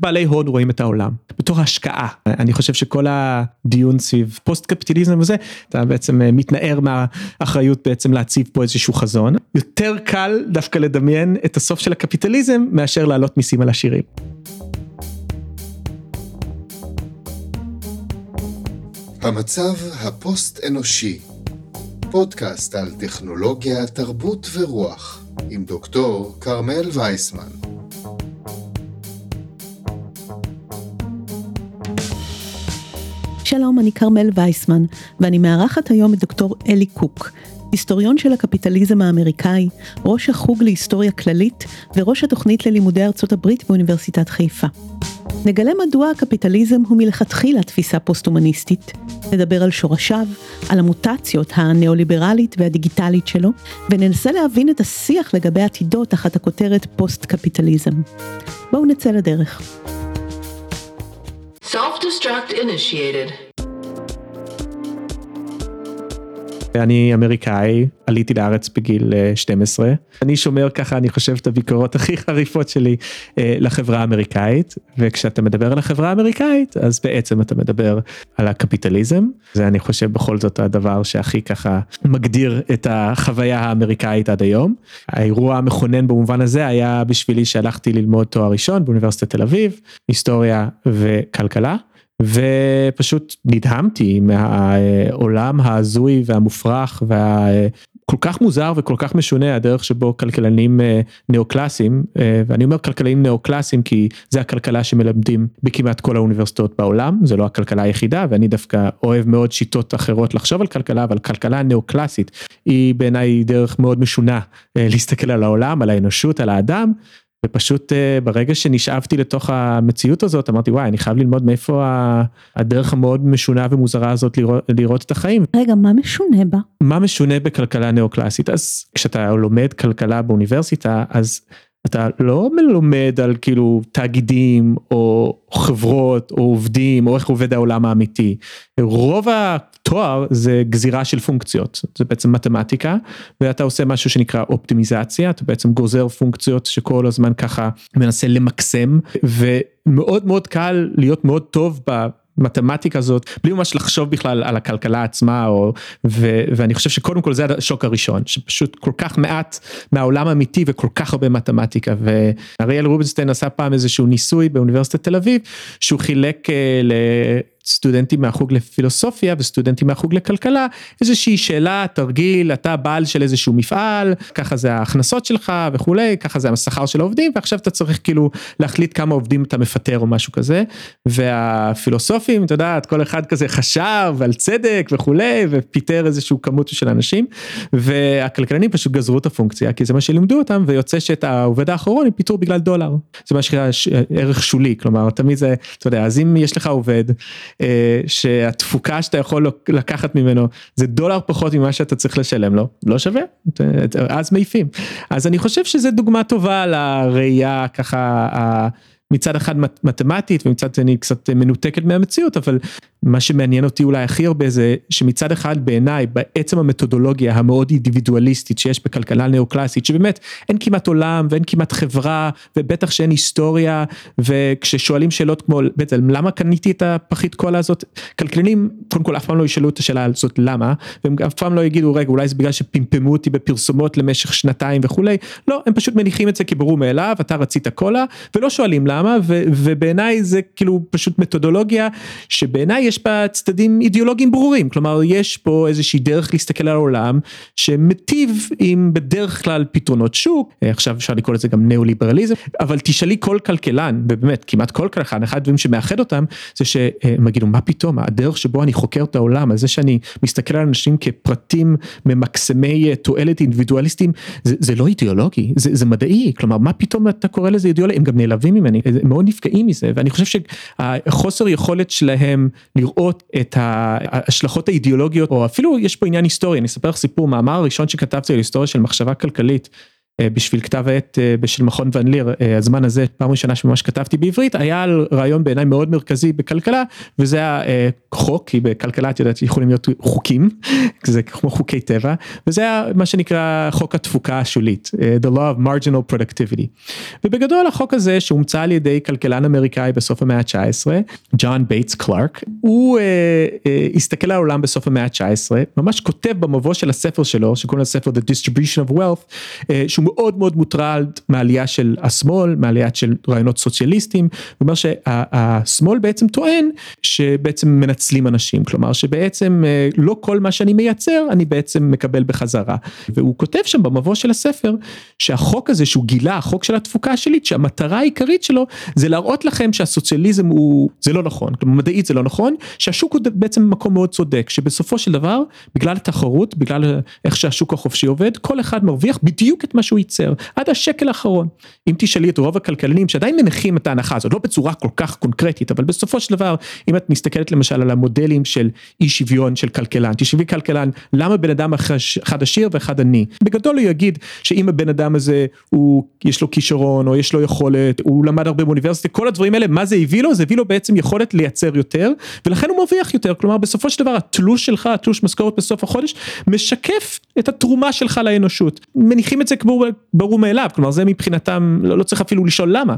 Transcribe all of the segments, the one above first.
בעלי הון רואים את העולם, בתור השקעה. אני חושב שכל הדיון סביב פוסט קפיטליזם וזה, אתה בעצם אה, מתנער מהאחריות בעצם להציב פה איזשהו חזון. יותר קל דווקא לדמיין את הסוף של הקפיטליזם מאשר להעלות מיסים על עשירים. המצב הפוסט-אנושי, פודקאסט על טכנולוגיה, תרבות ורוח, עם דוקטור כרמל וייסמן. שלום, אני כרמל וייסמן, ואני מארחת היום את דוקטור אלי קוק, היסטוריון של הקפיטליזם האמריקאי, ראש החוג להיסטוריה כללית וראש התוכנית ללימודי ארצות הברית באוניברסיטת חיפה. נגלה מדוע הקפיטליזם הוא מלכתחילה תפיסה פוסט-הומניסטית, נדבר על שורשיו, על המוטציות הניאו-ליברלית והדיגיטלית שלו, וננסה להבין את השיח לגבי עתידו תחת הכותרת פוסט-קפיטליזם. בואו נצא לדרך. Self-destruct initiated. אני אמריקאי, עליתי לארץ בגיל 12. אה, אני שומר ככה, אני חושב, את הביקורות הכי חריפות שלי אה, לחברה האמריקאית, וכשאתה מדבר על החברה האמריקאית, אז בעצם אתה מדבר על הקפיטליזם. זה אני חושב בכל זאת הדבר שהכי ככה מגדיר את החוויה האמריקאית עד היום. האירוע המכונן במובן הזה היה בשבילי שהלכתי ללמוד תואר ראשון באוניברסיטת תל אביב, היסטוריה וכלכלה. ופשוט נדהמתי מהעולם ההזוי והמופרך והכל כך מוזר וכל כך משונה הדרך שבו כלכלנים אה, נאו-קלאסיים, אה, ואני אומר כלכלנים נאו-קלאסיים כי זה הכלכלה שמלמדים בכמעט כל האוניברסיטאות בעולם, זה לא הכלכלה היחידה ואני דווקא אוהב מאוד שיטות אחרות לחשוב על כלכלה, אבל כלכלה נאו-קלאסית היא בעיניי דרך מאוד משונה אה, להסתכל על העולם, על האנושות, על האדם. ופשוט אה, ברגע שנשאבתי לתוך המציאות הזאת אמרתי וואי אני חייב ללמוד מאיפה הדרך המאוד משונה ומוזרה הזאת לראות, לראות את החיים. רגע מה משונה בה? מה משונה בכלכלה נאו-קלאסית אז כשאתה לומד כלכלה באוניברסיטה אז אתה לא מלומד על כאילו תאגידים או חברות או עובדים או איך עובד העולם האמיתי. רוב התואר זה גזירה של פונקציות, זה בעצם מתמטיקה ואתה עושה משהו שנקרא אופטימיזציה, אתה בעצם גוזר פונקציות שכל הזמן ככה מנסה למקסם ומאוד מאוד קל להיות מאוד טוב. מתמטיקה הזאת בלי ממש לחשוב בכלל על הכלכלה עצמה או ו, ואני חושב שקודם כל זה השוק הראשון שפשוט כל כך מעט מהעולם האמיתי וכל כך הרבה מתמטיקה ואריאל רובינשטיין עשה פעם איזשהו ניסוי באוניברסיטת תל אביב שהוא חילק אה, ל... סטודנטים מהחוג לפילוסופיה וסטודנטים מהחוג לכלכלה איזושהי שאלה תרגיל אתה בעל של איזשהו מפעל ככה זה ההכנסות שלך וכולי ככה זה השכר של העובדים ועכשיו אתה צריך כאילו להחליט כמה עובדים אתה מפטר או משהו כזה. והפילוסופים אתה יודעת כל אחד כזה חשב על צדק וכולי ופיטר איזשהו כמות של אנשים והכלכלנים פשוט גזרו את הפונקציה כי זה מה שלימדו אותם ויוצא שאת העובד האחרון הם פיטרו בגלל דולר. זה מה שנקרא ערך שולי כלומר תמיד זה אתה יודע אז אם יש לך עובד שהתפוקה שאתה יכול לקחת ממנו זה דולר פחות ממה שאתה צריך לשלם לו, לא שווה, אז מעיפים. אז אני חושב שזה דוגמה טובה לראייה ככה מצד אחד מתמטית ומצד שני קצת מנותקת מהמציאות אבל מה שמעניין אותי אולי הכי הרבה זה שמצד אחד בעיניי בעצם המתודולוגיה המאוד אינדיבידואליסטית שיש בכלכלה נאו-קלאסית שבאמת אין כמעט עולם ואין כמעט חברה ובטח שאין היסטוריה וכששואלים שאלות כמו בעצם למה קניתי את הפחית קולה הזאת? כלכלנים קודם כל אף פעם לא ישאלו את השאלה הזאת למה? והם אף פעם לא יגידו רגע אולי זה בגלל שפמפמו אותי בפרסומות למשך שנתיים וכולי. לא הם פשוט מניחים את זה כברור מאליו אתה רצית קולה ולא שואלים למה ובעיניי זה כאילו פשוט מתודולוגיה שבעיניי יש בה צדדים אידיאולוגיים ברורים, כלומר יש פה איזושהי דרך להסתכל על העולם שמטיב עם בדרך כלל פתרונות שוק, אה, עכשיו אפשר לקרוא לזה גם ניאו-ליברליזם, אבל תשאלי כל כלכלן, ובאמת כמעט כל כלכלן, אחד הדברים שמאחד אותם זה שהם יגידו מה פתאום, הדרך שבו אני חוקר את העולם, על זה שאני מסתכל על אנשים כפרטים ממקסמי אה, תועלת אינדיבידואליסטים, זה, זה לא אידיאולוגי, זה, זה מדעי, כלומר מה פתאום אתה קורא לזה אידיאולוגי, הם גם נעלבים ממני, הם מאוד נפגעים מזה, ואני חושב שהחוסר יכולת שלהם לראות את ההשלכות האידיאולוגיות או אפילו יש פה עניין היסטורי אני אספר לך סיפור. מאמר הראשון שכתבתי על היסטוריה של מחשבה כלכלית בשביל כתב העת של מכון ון ליר, הזמן הזה, פעם ראשונה שממש כתבתי בעברית, היה על רעיון בעיניי מאוד מרכזי בכלכלה, וזה החוק, כי בכלכלה את יודעת יכולים להיות חוקים, זה כמו חוקי טבע, וזה היה מה שנקרא חוק התפוקה השולית, The Law of Marginal Productivity. ובגדול החוק הזה שהומצא על ידי כלכלן אמריקאי בסוף המאה ה-19, ג'ון בייטס קלארק, הוא אה, אה, הסתכל על העולם בסוף המאה ה-19, ממש כותב במבוא של הספר שלו, שקוראים לספר The Distribution of Wealth, אה, מאוד מאוד מוטרד מהעלייה של השמאל, מהעלייה של רעיונות סוציאליסטיים, הוא אומר שהשמאל בעצם טוען שבעצם מנצלים אנשים, כלומר שבעצם אה, לא כל מה שאני מייצר אני בעצם מקבל בחזרה, והוא כותב שם במבוא של הספר שהחוק הזה שהוא גילה, החוק של התפוקה השלילית, שהמטרה העיקרית שלו זה להראות לכם שהסוציאליזם הוא, זה לא נכון, כלומר מדעית זה לא נכון, שהשוק הוא בעצם מקום מאוד צודק, שבסופו של דבר, בגלל התחרות, בגלל איך שהשוק החופשי עובד, כל אחד מרוויח בדיוק את מה שהוא ייצר, עד השקל האחרון. אם תשאלי את רוב הכלכלנים שעדיין מניחים את ההנחה הזאת, לא בצורה כל כך קונקרטית, אבל בסופו של דבר, אם את מסתכלת למשל על המודלים של אי שוויון של כלכלן, תשאבי כלכלן, למה בן אדם אחד עשיר ואחד עני? בגדול הוא יגיד שאם הבן אדם הזה הוא, יש לו כישרון או יש לו יכולת, הוא למד הרבה באוניברסיטה, כל הדברים האלה, מה זה הביא לו? זה הביא לו בעצם יכולת לייצר יותר, ולכן הוא מרוויח יותר, כלומר בסופו של דבר התלוש שלך, התלוש משכורת בסוף החודש, משקף את התרומה שלך לאנושות. מניחים את זה כמו ברור מאליו, כלומר זה מבחינתם, לא, לא צריך אפילו לשאול למה.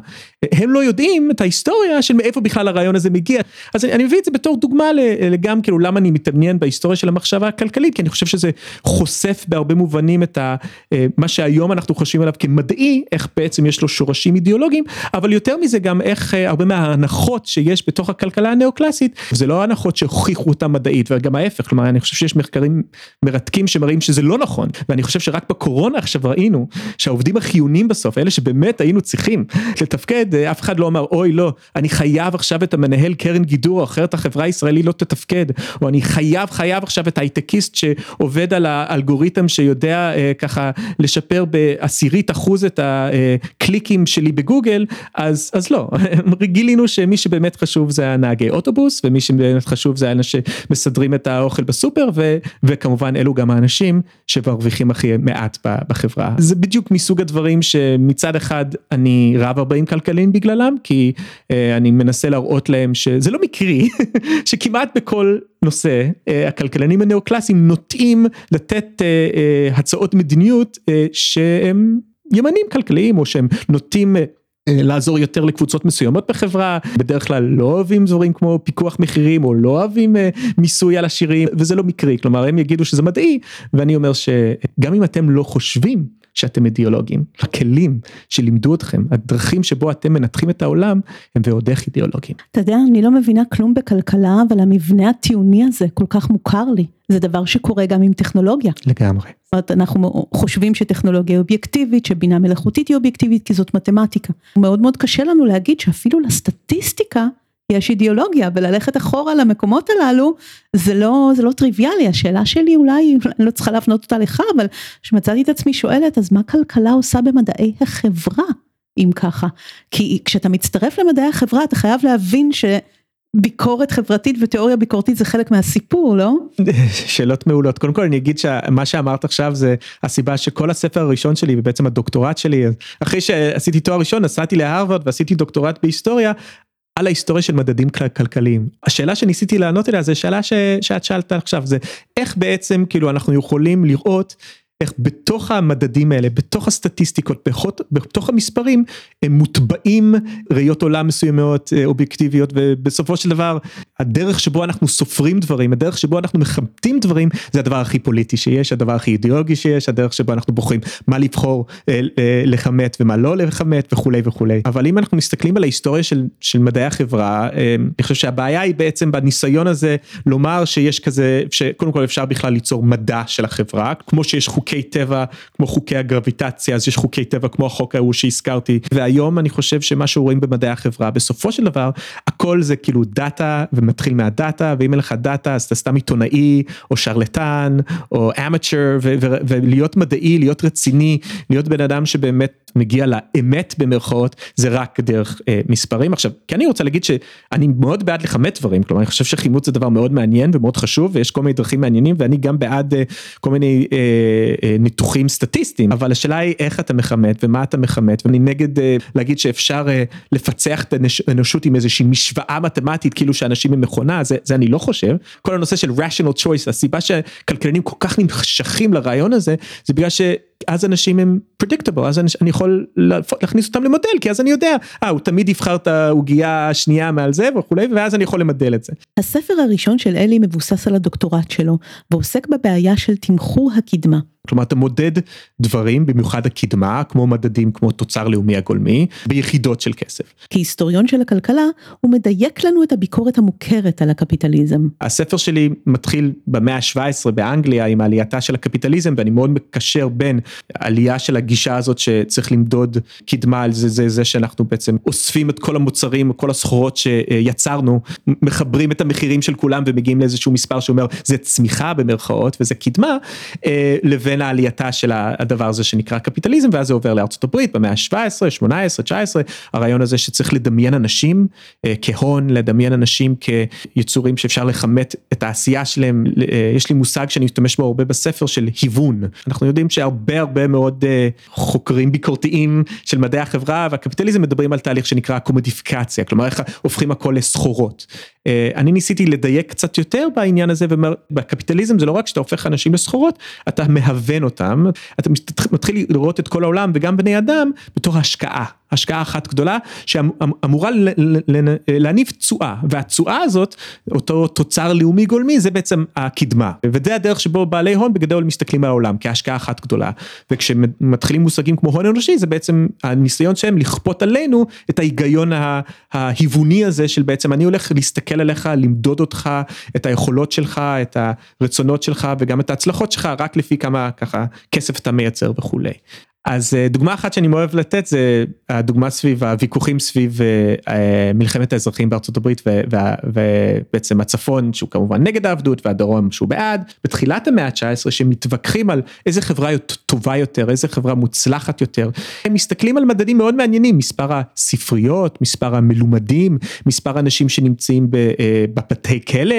הם לא יודעים את ההיסטוריה של מאיפה בכלל הרעיון הזה מגיע. אז אני, אני מביא את זה בתור דוגמה לגם כאילו למה אני מתעניין בהיסטוריה של המחשבה הכלכלית, כי אני חושב שזה חושף בהרבה מובנים את ה, אה, מה שהיום אנחנו חושבים עליו כמדעי, איך בעצם יש לו שורשים אידיאולוגיים, אבל יותר מזה גם איך אה, הרבה מההנחות שיש בתוך הכלכלה הנאו-קלאסית, זה לא הנחות שהוכיחו אותה מדעית, וגם ההפך, כלומר אני חושב שיש מחקרים מרתקים שמראים שזה לא נכון, ואני חושב שרק בקורונה עכשיו ראינו שהעובדים החיוניים בסוף, אלה שבאמת היינו צריכים לתפקד, אה, אף אחד לא אמר אוי לא, אני חייב עכשיו את המנהל קרן גידור, אחרת החברה הישראלית לא תתפקד, או אני חייב חייב עכשיו את הייטקיסט שעובד על האלגוריתם שיודע אה, ככה לשפר בעשירית אחוז את הקליקים שלי בגוגל, אז, אז לא, גילינו שמי שבאמת חשוב זה הנהגי אוטובוס, ומי שבאמת חשוב זה האנשים שמסדרים את האוכל בסופר, ו, וכמובן אלו גם האנשים שמרוויחים הכי מעט בחברה. זה בדיוק מסוג הדברים שמצד אחד אני רב 40 כלכליים בגללם, כי אה, אני מנסה להראות להם שזה לא מקרי, שכמעט בכל נושא אה, הכלכלנים הנאו-קלאסיים נוטים לתת אה, הצעות מדיניות שהם ימנים כלכליים או שהם נוטים לעזור יותר לקבוצות מסוימות בחברה, בדרך כלל לא אוהבים דברים כמו פיקוח מחירים או לא אוהבים מיסוי על עשירים וזה לא מקרי, כלומר הם יגידו שזה מדעי ואני אומר שגם אם אתם לא חושבים שאתם אידיאולוגים, הכלים שלימדו אתכם, הדרכים שבו אתם מנתחים את העולם הם ועוד איך אידיאולוגים. אתה יודע, אני לא מבינה כלום בכלכלה, אבל המבנה הטיעוני הזה כל כך מוכר לי. זה דבר שקורה גם עם טכנולוגיה. לגמרי. זאת אומרת, אנחנו חושבים שטכנולוגיה היא אובייקטיבית, שבינה מלאכותית היא אובייקטיבית, כי זאת מתמטיקה. מאוד מאוד קשה לנו להגיד שאפילו לסטטיסטיקה יש אידיאולוגיה וללכת אחורה למקומות הללו זה לא זה לא טריוויאלי. השאלה שלי אולי אני לא צריכה להפנות אותה לך אבל שמצאתי את עצמי שואלת אז מה כלכלה עושה במדעי החברה אם ככה? כי כשאתה מצטרף למדעי החברה אתה חייב להבין ש... ביקורת חברתית ותיאוריה ביקורתית זה חלק מהסיפור לא? שאלות מעולות. קודם כל אני אגיד שמה שאמרת עכשיו זה הסיבה שכל הספר הראשון שלי ובעצם הדוקטורט שלי אחרי שעשיתי תואר ראשון נסעתי להרווארד ועשיתי דוקטורט בהיסטוריה על ההיסטוריה של מדדים כלכליים. השאלה שניסיתי לענות אליה זה שאלה ש... שאת שאלת עכשיו זה איך בעצם כאילו אנחנו יכולים לראות איך בתוך המדדים האלה, בתוך הסטטיסטיקות, בתוך המספרים, הם מוטבעים ראיות עולם מסוימות אה, אובייקטיביות ובסופו של דבר הדרך שבו אנחנו סופרים דברים, הדרך שבו אנחנו מכבדים דברים זה הדבר הכי פוליטי שיש, הדבר הכי אידיאולוגי שיש, הדרך שבו אנחנו בוחרים מה לבחור אה, אה, לכמת ומה לא לכמת וכולי וכולי. אבל אם אנחנו מסתכלים על ההיסטוריה של, של מדעי החברה, אני חושב שהבעיה היא בעצם בניסיון הזה לומר שיש כזה, שקודם כל אפשר בכלל ליצור מדע של החברה, כמו שיש חוקי חוקי טבע כמו חוקי הגרביטציה אז יש חוקי טבע כמו החוק ההוא שהזכרתי והיום אני חושב שמה שרואים במדעי החברה בסופו של דבר הכל זה כאילו דאטה ומתחיל מהדאטה ואם אין לך דאטה אז אתה סתם עיתונאי או שרלטן או amateur ולהיות מדעי להיות רציני להיות בן אדם שבאמת מגיע לאמת במרכאות זה רק דרך אה, מספרים עכשיו כי אני רוצה להגיד שאני מאוד בעד לכמת דברים כלומר אני חושב שחימות זה דבר מאוד מעניין ומאוד חשוב ויש כל מיני דרכים מעניינים ואני גם בעד אה, כל מיני. אה, ניתוחים סטטיסטיים, אבל השאלה היא איך אתה מכמת ומה אתה מכמת, ואני נגד להגיד שאפשר לפצח את האנושות עם איזושהי משוואה מתמטית, כאילו שאנשים הם מכונה, זה, זה אני לא חושב. כל הנושא של rational choice, הסיבה שכלכלנים כל כך נמשכים לרעיון הזה, זה בגלל ש... אז אנשים הם predictable, אז אני יכול להכניס אותם למודל, כי אז אני יודע, אה, הוא תמיד יבחר את העוגייה השנייה מעל זה וכולי, ואז אני יכול למדל את זה. הספר הראשון של אלי מבוסס על הדוקטורט שלו, ועוסק בבעיה של תמחור הקדמה. כלומר אתה מודד דברים במיוחד הקדמה כמו מדדים כמו תוצר לאומי הגולמי ביחידות של כסף. כהיסטוריון של הכלכלה הוא מדייק לנו את הביקורת המוכרת על הקפיטליזם. הספר שלי מתחיל במאה ה-17 באנגליה עם עלייתה של הקפיטליזם ואני מאוד מקשר בין עלייה של הגישה הזאת שצריך למדוד קדמה על זה זה זה שאנחנו בעצם אוספים את כל המוצרים כל הסחורות שיצרנו מחברים את המחירים של כולם ומגיעים לאיזשהו מספר שאומר זה צמיחה במרכאות וזה קדמה אה, לבין בין העלייתה של הדבר הזה שנקרא קפיטליזם ואז זה עובר לארצות הברית במאה ה-17, 18, 19, הרעיון הזה שצריך לדמיין אנשים אה, כהון, לדמיין אנשים כיצורים שאפשר לכמת את העשייה שלהם, אה, יש לי מושג שאני משתמש בו הרבה בספר של היוון, אנחנו יודעים שהרבה הרבה מאוד אה, חוקרים ביקורתיים של מדעי החברה והקפיטליזם מדברים על תהליך שנקרא קומודיפיקציה, כלומר איך הופכים הכל לסחורות. אני ניסיתי לדייק קצת יותר בעניין הזה ובקפיטליזם זה לא רק שאתה הופך אנשים לסחורות, אתה מהווה לכוון אותם, אתה מתחיל לראות את כל העולם וגם בני אדם בתור השקעה. השקעה אחת גדולה שאמורה להניב תשואה והתשואה הזאת אותו תוצר לאומי גולמי זה בעצם הקדמה וזה הדרך שבו בעלי הון בגדול מסתכלים על העולם כהשקעה אחת גדולה וכשמתחילים מושגים כמו הון אנושי זה בעצם הניסיון שהם לכפות עלינו את ההיגיון ההיווני הזה של בעצם אני הולך להסתכל עליך למדוד אותך את היכולות שלך את הרצונות שלך וגם את ההצלחות שלך רק לפי כמה ככה כסף אתה מייצר וכולי. אז אה, דוגמה אחת שאני אוהב לתת זה הדוגמה סביב הוויכוחים סביב אה, אה, מלחמת האזרחים בארצות הברית ובעצם הצפון שהוא כמובן נגד העבדות והדרום שהוא בעד בתחילת המאה ה-19 שמתווכחים על איזה חברה טובה יותר איזה חברה מוצלחת יותר הם מסתכלים על מדדים מאוד מעניינים מספר הספריות מספר המלומדים מספר אנשים שנמצאים בבתי כלא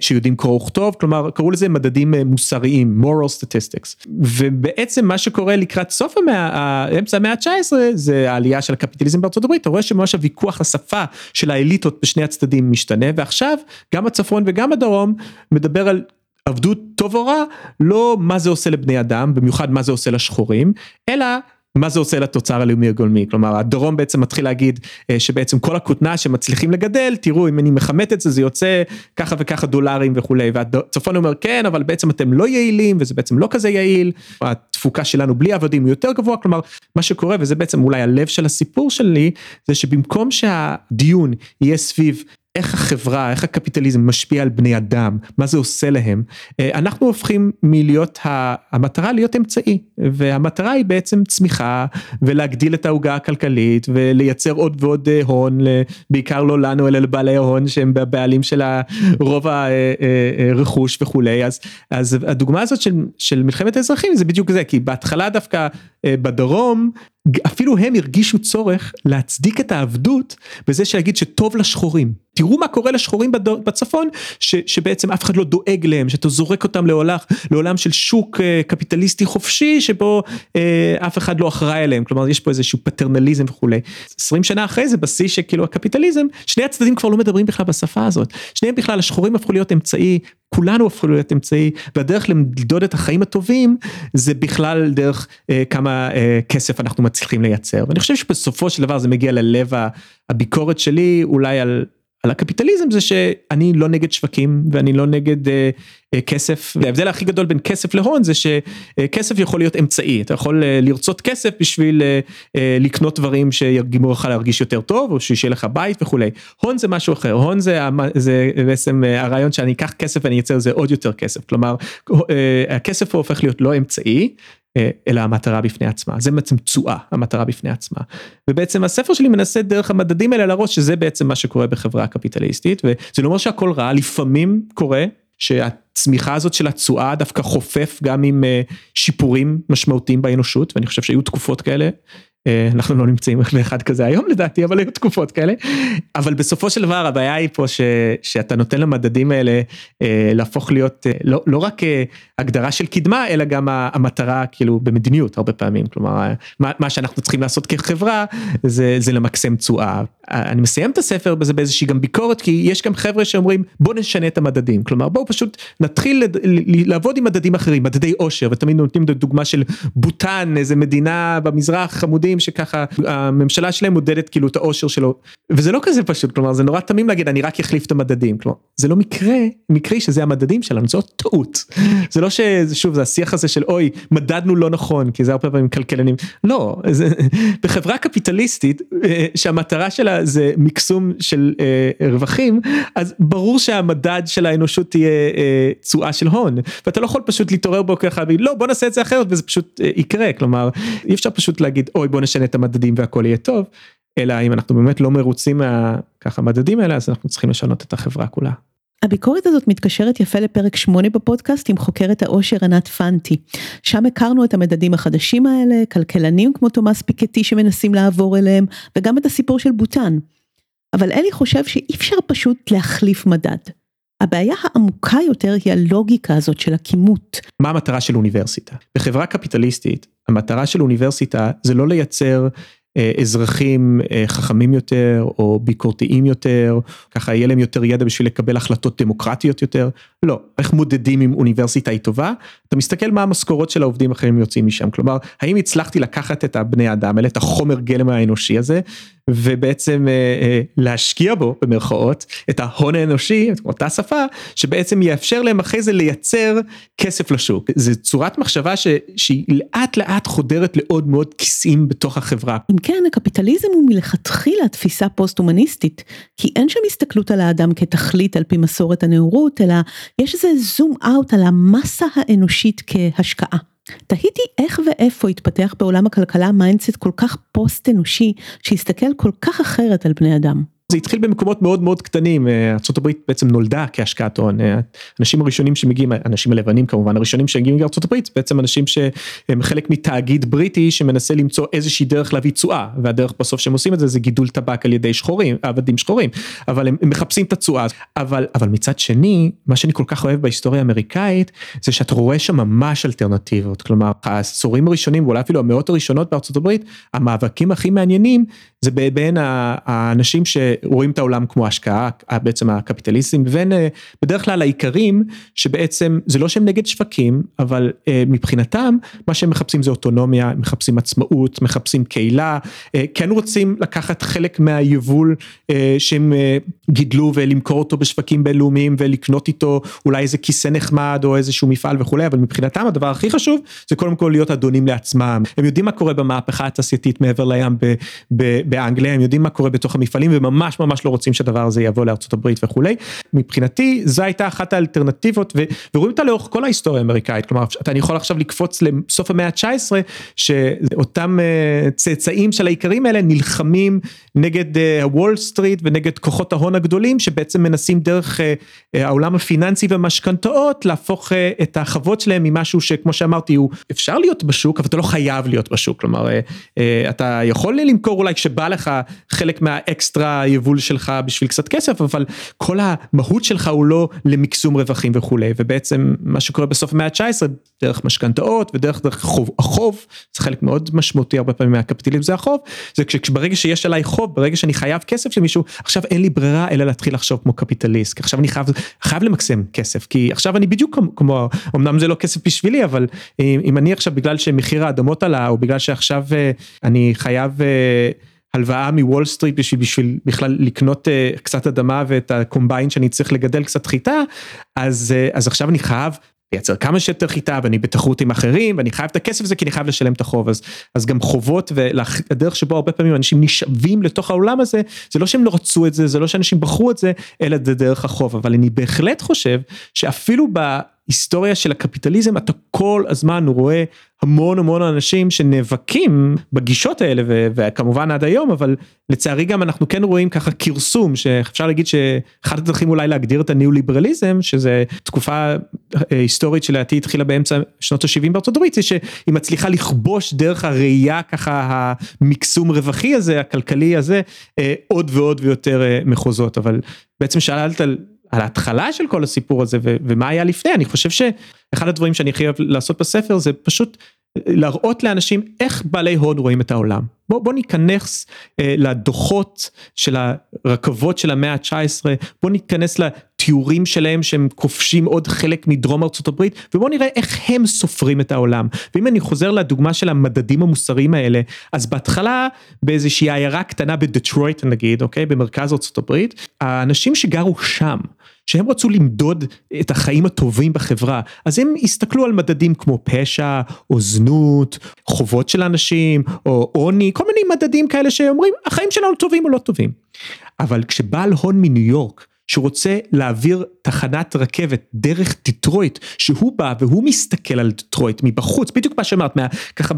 שיודעים קרוא וכתוב כלומר קראו לזה מדדים מוסריים moral statistics. ובעצם מה שקורה לקראת סוף המאה, אמצע המאה ה-19 זה העלייה של הקפיטליזם בארצות הברית, אתה רואה שממש הוויכוח השפה של האליטות בשני הצדדים משתנה ועכשיו גם הצפון וגם הדרום מדבר על עבדות טוב או רע, לא מה זה עושה לבני אדם, במיוחד מה זה עושה לשחורים, אלא מה זה עושה לתוצר הלאומי הגולמי, כלומר הדרום בעצם מתחיל להגיד אה, שבעצם כל הכותנה שמצליחים לגדל, תראו אם אני מכמת את זה זה יוצא ככה וככה דולרים וכולי, והצפון אומר כן אבל בעצם אתם לא יעילים וזה בעצם לא כזה יעיל, התפוקה שלנו בלי עבדים יותר גבוה, כלומר מה שקורה וזה בעצם אולי הלב של הסיפור שלי, זה שבמקום שהדיון יהיה סביב איך החברה, איך הקפיטליזם משפיע על בני אדם, מה זה עושה להם, אה, אנחנו הופכים מלהיות המטרה להיות אמצעי, והמטרה היא בעצם צמיחה ולהגדיל את העוגה הכלכלית ולייצר עוד ועוד אה, הון, בעיקר לא לנו אלא לבעלי ההון שהם הבעלים של רוב הרכוש אה, וכולי, אז, אז הדוגמה הזאת של, של מלחמת האזרחים זה בדיוק זה, כי בהתחלה דווקא בדרום אפילו הם הרגישו צורך להצדיק את העבדות בזה שיגיד שטוב לשחורים. תראו מה קורה לשחורים בצפון ש, שבעצם אף אחד לא דואג להם שאתה זורק אותם לעולם, לעולם של שוק אה, קפיטליסטי חופשי שבו אה, אף אחד לא אחראי עליהם כלומר יש פה איזשהו פטרנליזם וכולי. 20 שנה אחרי זה בשיא שכאילו הקפיטליזם שני הצדדים כבר לא מדברים בכלל בשפה הזאת שניהם בכלל השחורים הפכו להיות אמצעי כולנו הפכו להיות אמצעי והדרך למדוד את החיים הטובים זה בכלל דרך אה, כמה אה, כסף אנחנו מצליחים לייצר. ואני חושב שבסופו של דבר זה מגיע ללב הביקורת שלי אולי על על הקפיטליזם זה שאני לא נגד שווקים ואני לא נגד אה, כסף וההבדל הכי גדול בין כסף להון זה שכסף יכול להיות אמצעי. אתה יכול אה, לרצות כסף בשביל אה, אה, לקנות דברים שיגרמו לך להרגיש יותר טוב או שיהיה לך בית וכולי. הון זה משהו אחר. הון זה, זה בעצם אה, הרעיון שאני אקח כסף ואני אצא לזה עוד יותר כסף. כלומר אה, הכסף הופך להיות לא אמצעי אה, אלא המטרה בפני עצמה, זה בעצם תשואה, המטרה בפני עצמה. ובעצם הספר שלי מנסה דרך המדדים האלה להראות שזה בעצם מה שקורה בחברה הקפיטליסטית, וזה לא אומר שהכל רע, לפעמים קורה שהצמיחה הזאת של התשואה דווקא חופף גם עם אה, שיפורים משמעותיים באנושות, ואני חושב שהיו תקופות כאלה אנחנו לא נמצאים באחד כזה היום לדעתי, אבל היו תקופות כאלה. אבל בסופו של דבר הבעיה היא פה ש, שאתה נותן למדדים האלה אה, להפוך להיות אה, לא, לא רק הגדרה של קדמה, אלא גם המטרה כאילו במדיניות הרבה פעמים. כלומר, מה, מה שאנחנו צריכים לעשות כחברה זה, זה למקסם תשואה. אני מסיים את הספר בזה באיזושהי גם ביקורת, כי יש גם חבר'ה שאומרים בוא נשנה את המדדים. כלומר, בואו פשוט נתחיל לעבוד עם מדדים אחרים, מדדי עושר, ותמיד נותנים דוגמה של בוטן, איזה מדינה במזרח חמודים. מדהים שככה הממשלה שלהם מודדת כאילו את האושר שלו וזה לא כזה פשוט כלומר זה נורא תמים להגיד אני רק אחליף את המדדים כלומר זה לא מקרה מקרי שזה המדדים שלנו זאת טעות. זה לא ששוב זה השיח הזה של אוי מדדנו לא נכון כי זה הרבה פעמים כלכלנים לא זה, בחברה קפיטליסטית אה, שהמטרה שלה זה מקסום של אה, רווחים אז ברור שהמדד של האנושות תהיה אה, תשואה של הון. ואתה לא יכול פשוט להתעורר בו ככה לא בוא נעשה את זה אחרת וזה פשוט אה, יקרה. כלומר אי אפשר פשוט להגיד אוי בוא נשנה את המדדים והכל יהיה טוב, אלא אם אנחנו באמת לא מרוצים מהככה מדדים האלה אז אנחנו צריכים לשנות את החברה כולה. הביקורת הזאת מתקשרת יפה לפרק 8 בפודקאסט עם חוקרת העושר ענת פנטי. שם הכרנו את המדדים החדשים האלה, כלכלנים כמו תומאס פיקטי שמנסים לעבור אליהם, וגם את הסיפור של בוטן. אבל אלי חושב שאי אפשר פשוט להחליף מדד. הבעיה העמוקה יותר היא הלוגיקה הזאת של הכימות. מה המטרה של אוניברסיטה? בחברה קפיטליסטית, המטרה של אוניברסיטה זה לא לייצר אה, אזרחים אה, חכמים יותר או ביקורתיים יותר, ככה יהיה להם יותר ידע בשביל לקבל החלטות דמוקרטיות יותר, לא, איך מודדים אם אוניברסיטה היא טובה? אתה מסתכל מה המשכורות של העובדים האחרים יוצאים משם, כלומר, האם הצלחתי לקחת את הבני אדם האלה, את החומר גלם האנושי הזה, ובעצם אה, אה, להשקיע בו במרכאות את ההון האנושי, את אותה שפה, שבעצם יאפשר להם אחרי זה לייצר כסף לשוק. זו צורת מחשבה ש, שהיא לאט לאט חודרת לעוד מאוד כיסים בתוך החברה. אם כן, הקפיטליזם הוא מלכתחילה תפיסה פוסט-הומניסטית, כי אין שם הסתכלות על האדם כתכלית על פי מסורת הנאורות, אלא יש איזה zoom out על המסה האנושית כהשקעה. תהיתי איך ואיפה התפתח בעולם הכלכלה mindset כל כך פוסט אנושי, שהסתכל כל כך אחרת על בני אדם. זה התחיל במקומות מאוד מאוד קטנים, אה, ארה"ב בעצם נולדה כהשקעת הון, אה, האנשים הראשונים שמגיעים, האנשים הלבנים כמובן, הראשונים שמגיעים לארה"ב, בעצם אנשים שהם חלק מתאגיד בריטי שמנסה למצוא איזושהי דרך להביא תשואה, והדרך בסוף שהם עושים את זה זה גידול טבק על ידי שחורים, עבדים שחורים, אבל הם, הם מחפשים את התשואה, אבל, אבל מצד שני, מה שאני כל כך אוהב בהיסטוריה האמריקאית, זה שאתה רואה שם ממש אלטרנטיבות, כלומר העשורים הראשונים ואולי אפילו המאות הראשונות הברית, המאבקים הכי מעניינים זה בין האנשים ש... רואים את העולם כמו השקעה, בעצם הקפיטליסטים, ובין אה, בדרך כלל העיקרים, שבעצם זה לא שהם נגד שווקים, אבל אה, מבחינתם מה שהם מחפשים זה אוטונומיה, מחפשים עצמאות, מחפשים קהילה, כן רוצים לקחת חלק מהיבול שהם גידלו ולמכור אותו בשווקים בינלאומיים ולקנות איתו אולי איזה כיסא נחמד או איזשהו מפעל וכולי, אבל מבחינתם הדבר הכי חשוב זה קודם כל להיות אדונים לעצמם, הם יודעים מה קורה במהפכה התעשייתית מעבר לים באנגליה, הם יודעים מה קורה בתוך המפעלים וממש ממש ממש לא רוצים שהדבר הזה יבוא לארצות הברית וכולי. מבחינתי זו הייתה אחת האלטרנטיבות ו, ורואים אותה לאורך כל ההיסטוריה האמריקאית כלומר אני יכול עכשיו לקפוץ לסוף המאה ה-19 שאותם uh, צאצאים של האיכרים האלה נלחמים נגד ה-Wall uh, Street ונגד כוחות ההון הגדולים שבעצם מנסים דרך uh, העולם הפיננסי והמשכנתאות להפוך uh, את החוות שלהם ממשהו שכמו שאמרתי הוא אפשר להיות בשוק אבל אתה לא חייב להיות בשוק כלומר uh, uh, אתה יכול למכור אולי כשבא לך חלק מהאקסטרה יבול שלך בשביל קצת כסף אבל כל המהות שלך הוא לא למקסום רווחים וכולי ובעצם מה שקורה בסוף המאה ה-19 דרך משכנתאות ודרך דרך חוב, החוב זה חלק מאוד משמעותי הרבה פעמים מהקפיטליזם זה החוב זה כשברגע שיש עליי חוב ברגע שאני חייב כסף למישהו עכשיו אין לי ברירה אלא להתחיל לחשוב כמו קפיטליסט עכשיו אני חייב חייב למקסם כסף כי עכשיו אני בדיוק כמו אמנם זה לא כסף בשבילי אבל אם אני עכשיו בגלל שמחיר האדמות עלה או בגלל שעכשיו אה, אני חייב. אה, הלוואה מוול סטריט בשביל, בשביל בכלל לקנות uh, קצת אדמה ואת הקומביין שאני צריך לגדל קצת חיטה, אז, uh, אז עכשיו אני חייב לייצר כמה שיותר חיטה ואני בתחרות עם אחרים ואני חייב את הכסף הזה כי אני חייב לשלם את החוב. אז אז גם חובות והדרך שבו הרבה פעמים אנשים נשאבים לתוך העולם הזה זה לא שהם לא רצו את זה זה לא שאנשים בחרו את זה אלא זה דרך החוב. אבל אני בהחלט חושב שאפילו בהיסטוריה של הקפיטליזם אתה כל הזמן רואה המון המון אנשים שנאבקים בגישות האלה וכמובן עד היום אבל לצערי גם אנחנו כן רואים ככה כרסום שאפשר להגיד שאחד הדרכים אולי להגדיר את הניאו ליברליזם שזה תקופה אה, היסטורית שלדעתי התחילה באמצע שנות ה-70 בארצות הברית זה שהיא מצליחה לכבוש דרך הראייה ככה המקסום רווחי הזה הכלכלי הזה אה, עוד ועוד ויותר אה, מחוזות. אבל בעצם שאלת על על ההתחלה של כל הסיפור הזה ומה היה לפני. אני חושב שאחד הדברים שאני חייב לעשות בספר זה פשוט להראות לאנשים איך בעלי הון רואים את העולם. בוא, בוא ניכנס אה, לדוחות של הרכבות של המאה ה-19, בוא ניכנס לתיאורים שלהם שהם כובשים עוד חלק מדרום ארצות הברית, ובוא נראה איך הם סופרים את העולם. ואם אני חוזר לדוגמה של המדדים המוסריים האלה, אז בהתחלה באיזושהי עיירה קטנה בדטרויט נגיד, אוקיי, במרכז ארצות הברית, האנשים שגרו שם, שהם רצו למדוד את החיים הטובים בחברה, אז הם הסתכלו על מדדים כמו פשע, או זנות, חובות של אנשים, או עוני, כל מיני מדדים כאלה שאומרים, החיים שלנו טובים או לא טובים. אבל כשבעל הון מניו יורק, שרוצה להעביר תחנת רכבת דרך דיטרויט, שהוא בא והוא מסתכל על דיטרויט מבחוץ, בדיוק מה שאמרת, מה, ככה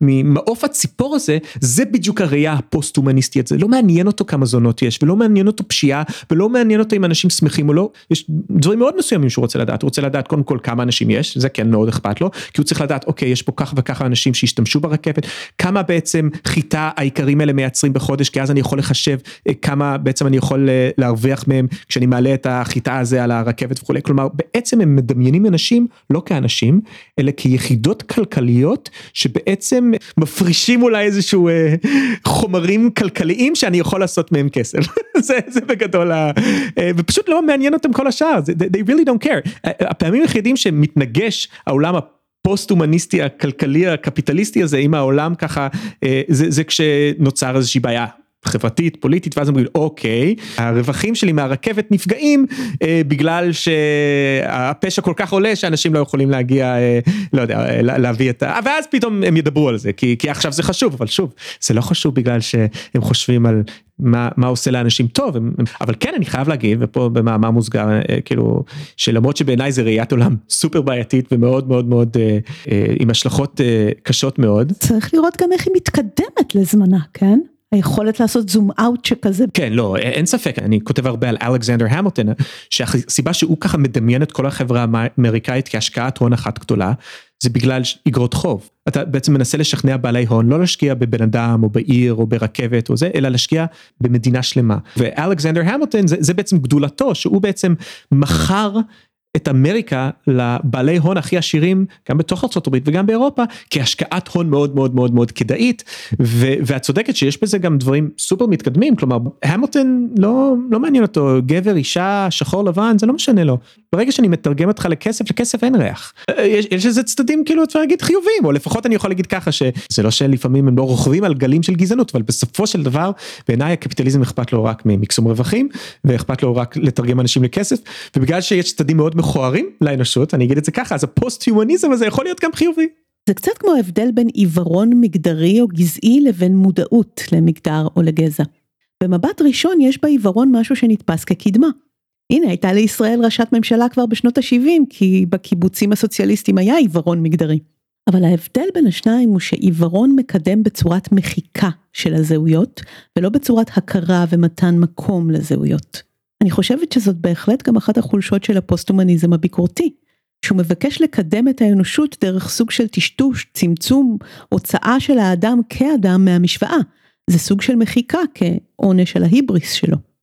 ממעוף הציפור הזה, זה בדיוק הראייה הפוסט-הומניסטית, זה לא מעניין אותו כמה זונות יש, ולא מעניין אותו פשיעה, ולא מעניין אותו אם אנשים שמחים או לא, יש דברים מאוד מסוימים שהוא רוצה לדעת, הוא רוצה לדעת קודם כל כמה אנשים יש, זה כן מאוד אכפת לו, כי הוא צריך לדעת, אוקיי, יש פה כך וככה אנשים שהשתמשו ברכבת, כמה בעצם חיטה העיקרים האלה מייצרים בחודש, כי אז אני יכול לחשב אה, כמה בעצם אני יכול אה, להרוויח מהם כשאני מעלה את החיטה הזה על הרכבת וכולי, כלומר בעצם הם מדמיינים אנשים לא כאנשים, אלא כיחידות כלכליות שבעצם מפרישים אולי איזשהו אה, חומרים כלכליים שאני יכול לעשות מהם כסף, זה, זה בגדול, ה, אה, ופשוט לא מעניין אותם כל השאר, they really don't care, הפעמים היחידים שמתנגש העולם הפוסט-הומניסטי הכלכלי הקפיטליסטי הזה עם העולם ככה אה, זה, זה כשנוצר איזושהי בעיה חברתית פוליטית ואז אומרים אוקיי הרווחים שלי מהרכבת נפגעים אה, בגלל שהפשע כל כך עולה שאנשים לא יכולים להגיע אה, לא יודע אה, להביא את ה... ואז פתאום הם ידברו על זה כי, כי עכשיו זה חשוב אבל שוב זה לא חשוב בגלל שהם חושבים על מה, מה עושה לאנשים טוב הם, אבל כן אני חייב להגיד ופה במאמר מוסגר אה, כאילו שלמרות שבעיניי זה ראיית עולם סופר בעייתית ומאוד מאוד מאוד אה, אה, עם השלכות אה, קשות מאוד. צריך לראות גם איך היא מתקדמת לזמנה כן. היכולת לעשות זום אאוט שכזה. כן לא אין ספק אני כותב הרבה על אלכסנדר המילטון שהסיבה שהוא ככה מדמיין את כל החברה האמריקאית כהשקעת הון אחת גדולה זה בגלל אגרות חוב אתה בעצם מנסה לשכנע בעלי הון לא להשקיע בבן אדם או בעיר או ברכבת או זה אלא להשקיע במדינה שלמה ואלכסנדר המילטון זה, זה בעצם גדולתו שהוא בעצם מכר את אמריקה לבעלי הון הכי עשירים גם בתוך ארה"ב וגם באירופה כהשקעת הון מאוד מאוד מאוד מאוד כדאית. ואת צודקת שיש בזה גם דברים סופר מתקדמים כלומר המילטון לא לא מעניין אותו גבר אישה שחור לבן זה לא משנה לו. ברגע שאני מתרגם אותך לכסף לכסף אין ריח. יש, יש איזה צדדים כאילו אפשר להגיד חיובים או לפחות אני יכול להגיד ככה שזה לא שלפעמים הם לא רוכבים על גלים של גזענות אבל בסופו של דבר בעיניי הקפיטליזם אכפת לו רק ממקסום רווחים ואכפת לו רק לתרגם אנשים לכסף ובגלל שיש צדדים מאוד מכוערים לאנושות אני אגיד את זה ככה אז הפוסט הומניזם הזה יכול להיות גם חיובי. זה קצת כמו ההבדל בין עיוורון מגדרי או גזעי לבין מודעות למגדר או לגזע. במבט ראשון יש בעיוורון משהו שנתפס כקדמה. הנה הייתה לישראל ראשת ממשלה כבר בשנות ה-70 כי בקיבוצים הסוציאליסטיים היה עיוורון מגדרי. אבל ההבדל בין השניים הוא שעיוורון מקדם בצורת מחיקה של הזהויות ולא בצורת הכרה ומתן מקום לזהויות. אני חושבת שזאת בהחלט גם אחת החולשות של הפוסט-הומניזם הביקורתי, שהוא מבקש לקדם את האנושות דרך סוג של טשטוש, צמצום, הוצאה של האדם כאדם מהמשוואה. זה סוג של מחיקה כעונש של ההיבריס שלו.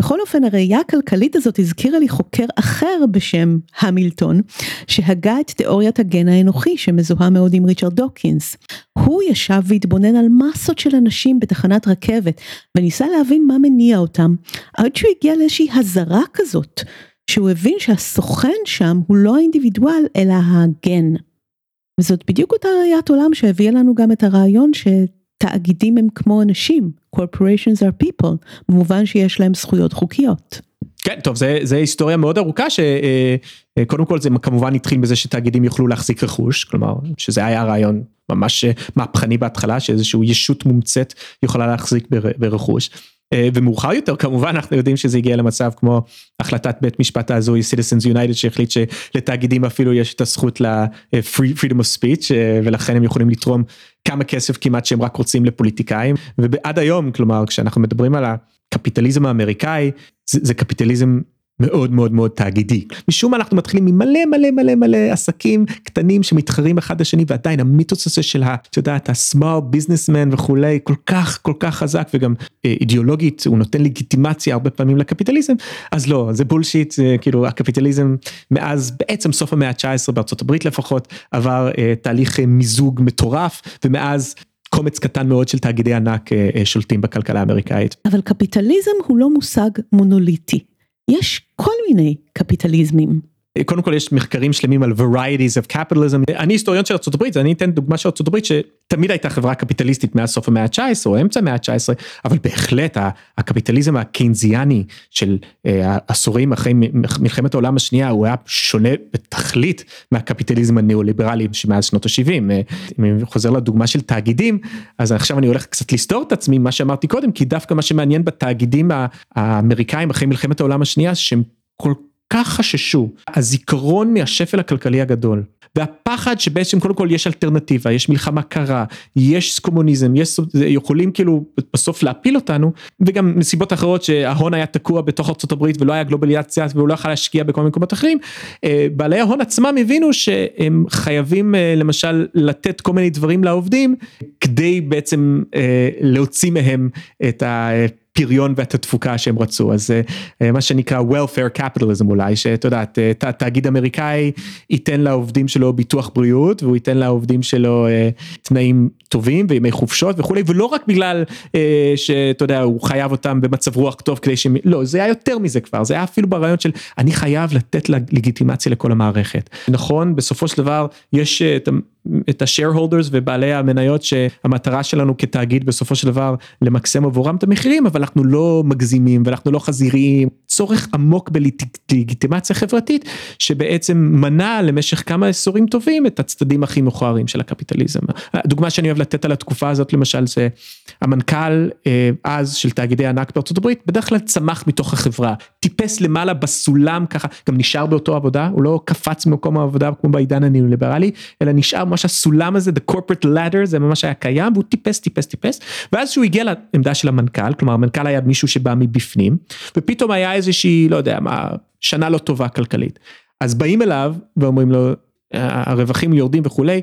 בכל אופן הראייה הכלכלית הזאת הזכירה לי חוקר אחר בשם המילטון שהגה את תיאוריית הגן האנוכי שמזוהה מאוד עם ריצ'רד דוקינס. הוא ישב והתבונן על מסות של אנשים בתחנת רכבת וניסה להבין מה מניע אותם עד שהוא הגיע לאיזושהי הזרה כזאת שהוא הבין שהסוכן שם הוא לא האינדיבידואל אלא הגן. וזאת בדיוק אותה ראיית עולם שהביאה לנו גם את הרעיון שתאגידים הם כמו אנשים. corporations are people, במובן שיש להם זכויות חוקיות. כן, טוב, זה, זה היסטוריה מאוד ארוכה שקודם אה, כל זה כמובן התחיל בזה שתאגידים יוכלו להחזיק רכוש, כלומר שזה היה רעיון ממש מהפכני בהתחלה שאיזושהי ישות מומצאת יכולה להחזיק ברכוש. אה, ומאוחר יותר כמובן אנחנו יודעים שזה הגיע למצב כמו החלטת בית משפט ההזוי Citizens United שהחליט שלתאגידים אפילו יש את הזכות ל-freedom of speech ולכן הם יכולים לתרום כמה כסף כמעט שהם רק רוצים לפוליטיקאים. ועד היום כלומר כשאנחנו מדברים על הקפיטליזם האמריקאי זה, זה קפיטליזם מאוד מאוד מאוד תאגידי. משום מה אנחנו מתחילים ממלא מלא מלא מלא עסקים קטנים שמתחרים אחד לשני ועדיין המיתוס הזה של ה... את יודעת ה-small businessman וכולי כל כך כל כך חזק וגם אה, אידיאולוגית הוא נותן לגיטימציה הרבה פעמים לקפיטליזם אז לא זה בולשיט זה כאילו הקפיטליזם מאז בעצם סוף המאה ה-19 בארצות הברית לפחות עבר אה, תהליך אה, מיזוג מטורף ומאז. קומץ קטן מאוד של תאגידי ענק שולטים בכלכלה האמריקאית. אבל קפיטליזם הוא לא מושג מונוליטי. יש כל מיני קפיטליזמים. קודם כל יש מחקרים שלמים על varieties of capitalism. אני היסטוריון של ארה"ב אני אתן דוגמה של ארה"ב שתמיד הייתה חברה קפיטליסטית מאז סוף המאה ה-19 או אמצע המאה ה-19 אבל בהחלט הקפיטליזם הקיינזיאני של אה, עשורים אחרי מלחמת העולם השנייה הוא היה שונה בתכלית מהקפיטליזם הניאו-ליברלי שמאז שנות ה-70. אה, אם אני חוזר לדוגמה של תאגידים אז עכשיו אני הולך קצת לסתור את עצמי מה שאמרתי קודם כי דווקא מה שמעניין בתאגידים האמריקאים אחרי מלחמת העולם השנייה שהם כל כך חששו, הזיכרון מהשפל הכלכלי הגדול, והפחד שבעצם קודם כל יש אלטרנטיבה, יש מלחמה קרה, יש קומוניזם, יש, יכולים כאילו בסוף להפיל אותנו, וגם מסיבות אחרות שההון היה תקוע בתוך ארה"ב ולא היה גלובליזציה והוא לא יכול להשקיע בכל מיני מקומות אחרים, אה, בעלי ההון עצמם הבינו שהם חייבים אה, למשל לתת כל מיני דברים לעובדים, כדי בעצם אה, להוציא מהם את ה... הפריון ואת התפוקה שהם רצו. אז אה, מה שנקרא welfare capitalism אולי שאת יודעת אה, תאגיד אמריקאי ייתן לעובדים שלו ביטוח בריאות והוא ייתן לעובדים שלו אה, תנאים טובים וימי חופשות וכולי ולא רק בגלל שאתה יודע הוא חייב אותם במצב רוח טוב כדי שהם לא זה היה יותר מזה כבר זה היה אפילו ברעיון של אני חייב לתת לגיטימציה לכל המערכת. נכון בסופו של דבר יש את ה-shareholders ובעלי המניות שהמטרה שלנו כתאגיד בסופו של דבר למקסם עבורם את המחירים אבל אנחנו לא מגזימים ואנחנו לא חזיריים צורך עמוק בלגיטימציה חברתית שבעצם מנע למשך כמה עשורים טובים את הצדדים הכי מכוערים של הקפיטליזם. הדוגמה שאני אוהב לתת על התקופה הזאת למשל זה המנכ"ל אה, אז של תאגידי ענק בארצות הברית בדרך כלל צמח מתוך החברה טיפס למעלה בסולם ככה גם נשאר באותו עבודה הוא לא קפץ ממקום העבודה כמו בעידן הניאו-ליברלי אלא נשאר ממש הסולם הזה the corporate ladder זה ממש היה קיים והוא טיפס טיפס טיפס ואז שהוא הגיע לעמדה של המנכ"ל כלומר המנכ"ל היה מישהו שבא מבפנים ופתאום היה איזושהי לא יודע מה שנה לא טובה כלכלית. אז באים אליו ואומרים לו הרווחים יורדים וכולי.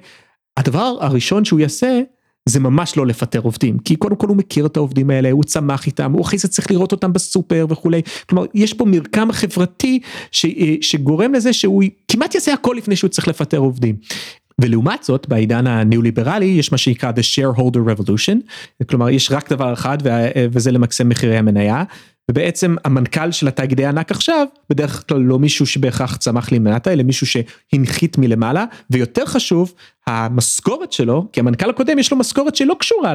הדבר הראשון שהוא יעשה זה ממש לא לפטר עובדים כי קודם כל הוא מכיר את העובדים האלה הוא צמח איתם הוא אחרי זה צריך לראות אותם בסופר וכולי. כלומר יש פה מרקם חברתי ש, שגורם לזה שהוא כמעט יעשה הכל לפני שהוא צריך לפטר עובדים. ולעומת זאת בעידן הניאו-ליברלי יש מה שנקרא the shareholder revolution כלומר יש רק דבר אחד וזה למקסם מחירי המניה ובעצם המנכ"ל של התאגידי ענק עכשיו בדרך כלל לא מישהו שבהכרח צמח לי מנתה אלא מישהו שהנחית מלמעלה ויותר חשוב המשכורת שלו כי המנכ"ל הקודם יש לו משכורת שלא קשורה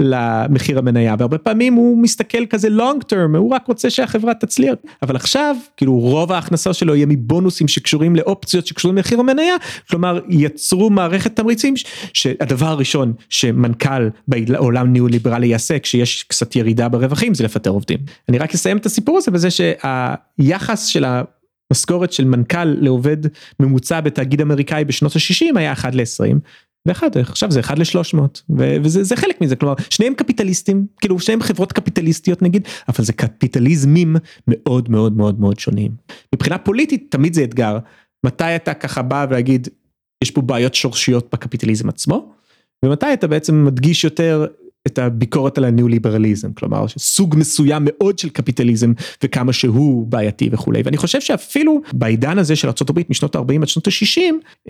למחיר המניה והרבה פעמים הוא מסתכל כזה long term הוא רק רוצה שהחברה תצליח. אבל עכשיו כאילו רוב ההכנסה שלו יהיה מבונוסים שקשורים לאופציות שקשורים למחיר המניה כלומר יצרו מערכת תמריצים שהדבר הראשון שמנכ"ל בעולם ניהול ליברלי יעשה כשיש קצת ירידה ברווחים זה לפטר עובדים. אני רק אסיים את הסיפור הזה בזה שהיחס של ה... משכורת של מנכ"ל לעובד ממוצע בתאגיד אמריקאי בשנות ה-60 היה 1 ל-20 ואחד עכשיו זה 1 ל-300 וזה חלק מזה כלומר שניהם קפיטליסטים כאילו שניהם חברות קפיטליסטיות נגיד אבל זה קפיטליזמים מאוד מאוד מאוד מאוד שונים. מבחינה פוליטית תמיד זה אתגר מתי אתה ככה בא ולהגיד יש פה בעיות שורשיות בקפיטליזם עצמו ומתי אתה בעצם מדגיש יותר את הביקורת על הניאו-ליברליזם, כלומר סוג מסוים מאוד של קפיטליזם וכמה שהוא בעייתי וכולי, ואני חושב שאפילו בעידן הזה של ארה"ב משנות ה-40 עד שנות ה-60,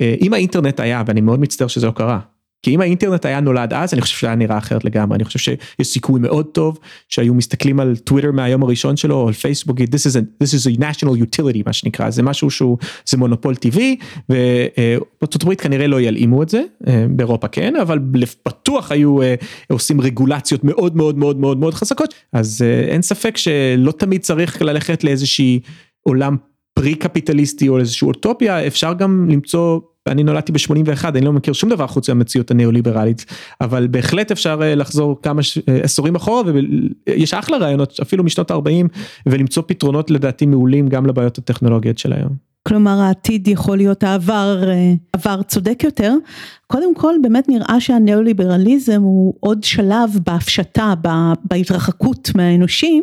אה, אם האינטרנט היה, ואני מאוד מצטער שזה לא קרה, כי אם האינטרנט היה נולד אז אני חושב שזה היה נראה אחרת לגמרי. אני חושב שיש סיכוי מאוד טוב שהיו מסתכלים על טוויטר מהיום הראשון שלו או על פייסבוק this is a, this is a national utility מה שנקרא. זה משהו שהוא זה מונופול טבעי ובארצות הברית כנראה לא ילאימו את זה אה, באירופה כן אבל בטוח היו אה, עושים רגולציות מאוד מאוד מאוד מאוד מאוד חזקות. אז אה, אין ספק שלא תמיד צריך ללכת לאיזושהי עולם פרי קפיטליסטי או איזושהי אוטופיה. אפשר גם למצוא ואני נולדתי ב-81, אני לא מכיר שום דבר חוץ מהמציאות הניאו-ליברלית, אבל בהחלט אפשר לחזור כמה עשורים אחורה, ויש אחלה רעיונות, אפילו משנות ה-40, ולמצוא פתרונות לדעתי מעולים גם לבעיות הטכנולוגיות של היום. כלומר העתיד יכול להיות העבר, עבר צודק יותר. קודם כל באמת נראה שהניאו-ליברליזם הוא עוד שלב בהפשטה, בהתרחקות מהאנושי,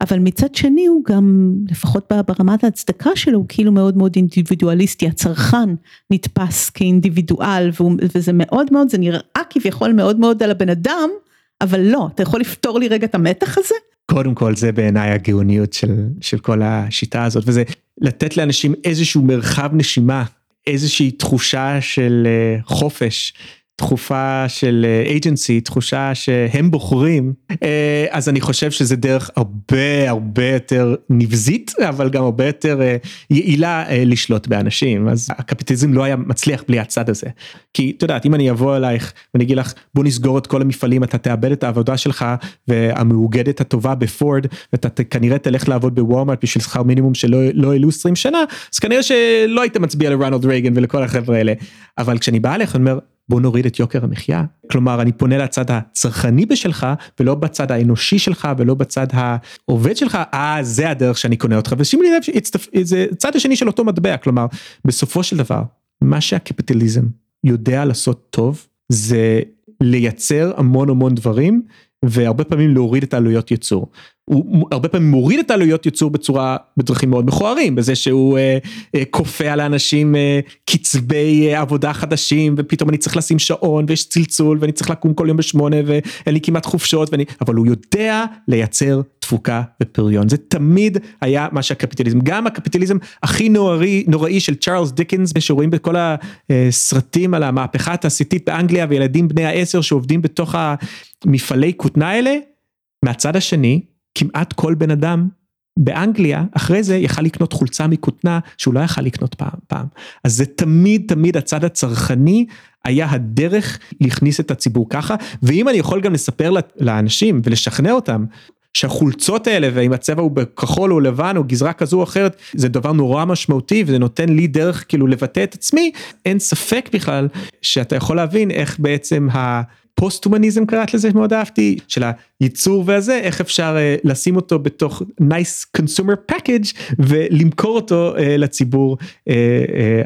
אבל מצד שני הוא גם, לפחות ברמת ההצדקה שלו, הוא כאילו מאוד מאוד אינדיבידואליסטי, הצרכן נתפס כאינדיבידואל, וזה מאוד מאוד, זה נראה כביכול מאוד מאוד על הבן אדם, אבל לא, אתה יכול לפתור לי רגע את המתח הזה? קודם כל זה בעיניי הגאוניות של, של כל השיטה הזאת, וזה לתת לאנשים איזשהו מרחב נשימה, איזושהי תחושה של אה, חופש. תחופה של אה, תחושה שהם בוחרים, אה, אז אני חושב שזה דרך הרבה הרבה יותר נבזית, אבל גם הרבה יותר אה, יעילה לשלוט באנשים, אז הקפיטליזם לא היה מצליח בלי הצד הזה. כי את יודעת, אם אני אבוא אלייך ואני אגיד לך, בוא נסגור את כל המפעלים, אתה תאבד את העבודה שלך, והמאוגדת הטובה בפורד, ואתה כנראה תלך לעבוד בוורמארט בשביל שכר מינימום שלא לא העלו 20 שנה, אז כנראה שלא היית מצביע לרונלד רייגן ולכל החבר'ה האלה. אבל כשאני בא אליך, אני אומר, בוא נוריד את יוקר המחיה. כלומר, אני פונה לצד הצרכני בשלך, ולא בצד האנושי שלך, ולא בצד העובד שלך, אה, זה הדרך שאני קונה אותך, ושימי לב, זה צד השני של אותו מטבע, כלומר, בסופו של דבר, מה שהקפיטליזם יודע לעשות טוב, זה לייצר המון המון דברים, והרבה פעמים להוריד את העלויות ייצור. הוא הרבה פעמים מוריד את העלויות ייצור בצורה, בדרכים מאוד מכוערים, בזה שהוא אה, אה, כופה על האנשים אה, קצבי אה, עבודה חדשים, ופתאום אני צריך לשים שעון, ויש צלצול, ואני צריך לקום כל יום בשמונה, ואין לי כמעט חופשות, ואני, אבל הוא יודע לייצר תפוקה ופריון, זה תמיד היה מה שהקפיטליזם, גם הקפיטליזם הכי נוראי, נוראי של צ'ארלס דיקנס, שרואים בכל הסרטים על המהפכה התעשייתית באנגליה, וילדים בני העשר שעובדים בתוך המפעלי כותנה האלה, מהצד השני, כמעט כל בן אדם באנגליה אחרי זה יכל לקנות חולצה מכותנה שהוא לא יכל לקנות פעם פעם. אז זה תמיד תמיד הצד הצרכני היה הדרך להכניס את הציבור ככה ואם אני יכול גם לספר לאנשים ולשכנע אותם שהחולצות האלה ואם הצבע הוא בכחול או לבן או גזרה כזו או אחרת זה דבר נורא משמעותי וזה נותן לי דרך כאילו לבטא את עצמי אין ספק בכלל שאתה יכול להבין איך בעצם ה... פוסט-הומניזם קראת לזה מאוד אהבתי, של הייצור והזה, איך אפשר uh, לשים אותו בתוך nice consumer package ולמכור אותו uh, לציבור uh, uh,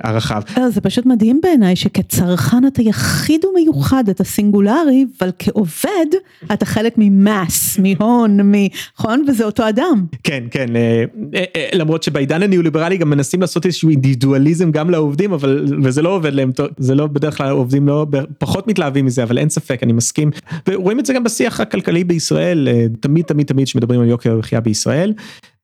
הרחב. זה פשוט מדהים בעיניי שכצרכן אתה יחיד ומיוחד, אתה סינגולרי, אבל כעובד אתה חלק ממאס, מהון, נכון? וזה אותו אדם. כן, כן, uh, uh, uh, למרות שבעידן הניאו-ליברלי גם מנסים לעשות איזשהו אינדיבידואליזם גם לעובדים, אבל, וזה לא עובד להם, זה לא בדרך כלל עובדים לא, פחות מתלהבים מזה, אבל אין ספק. אני מסכים, ורואים את זה גם בשיח הכלכלי בישראל, אה, תמיד תמיד תמיד שמדברים על יוקר המחיה בישראל,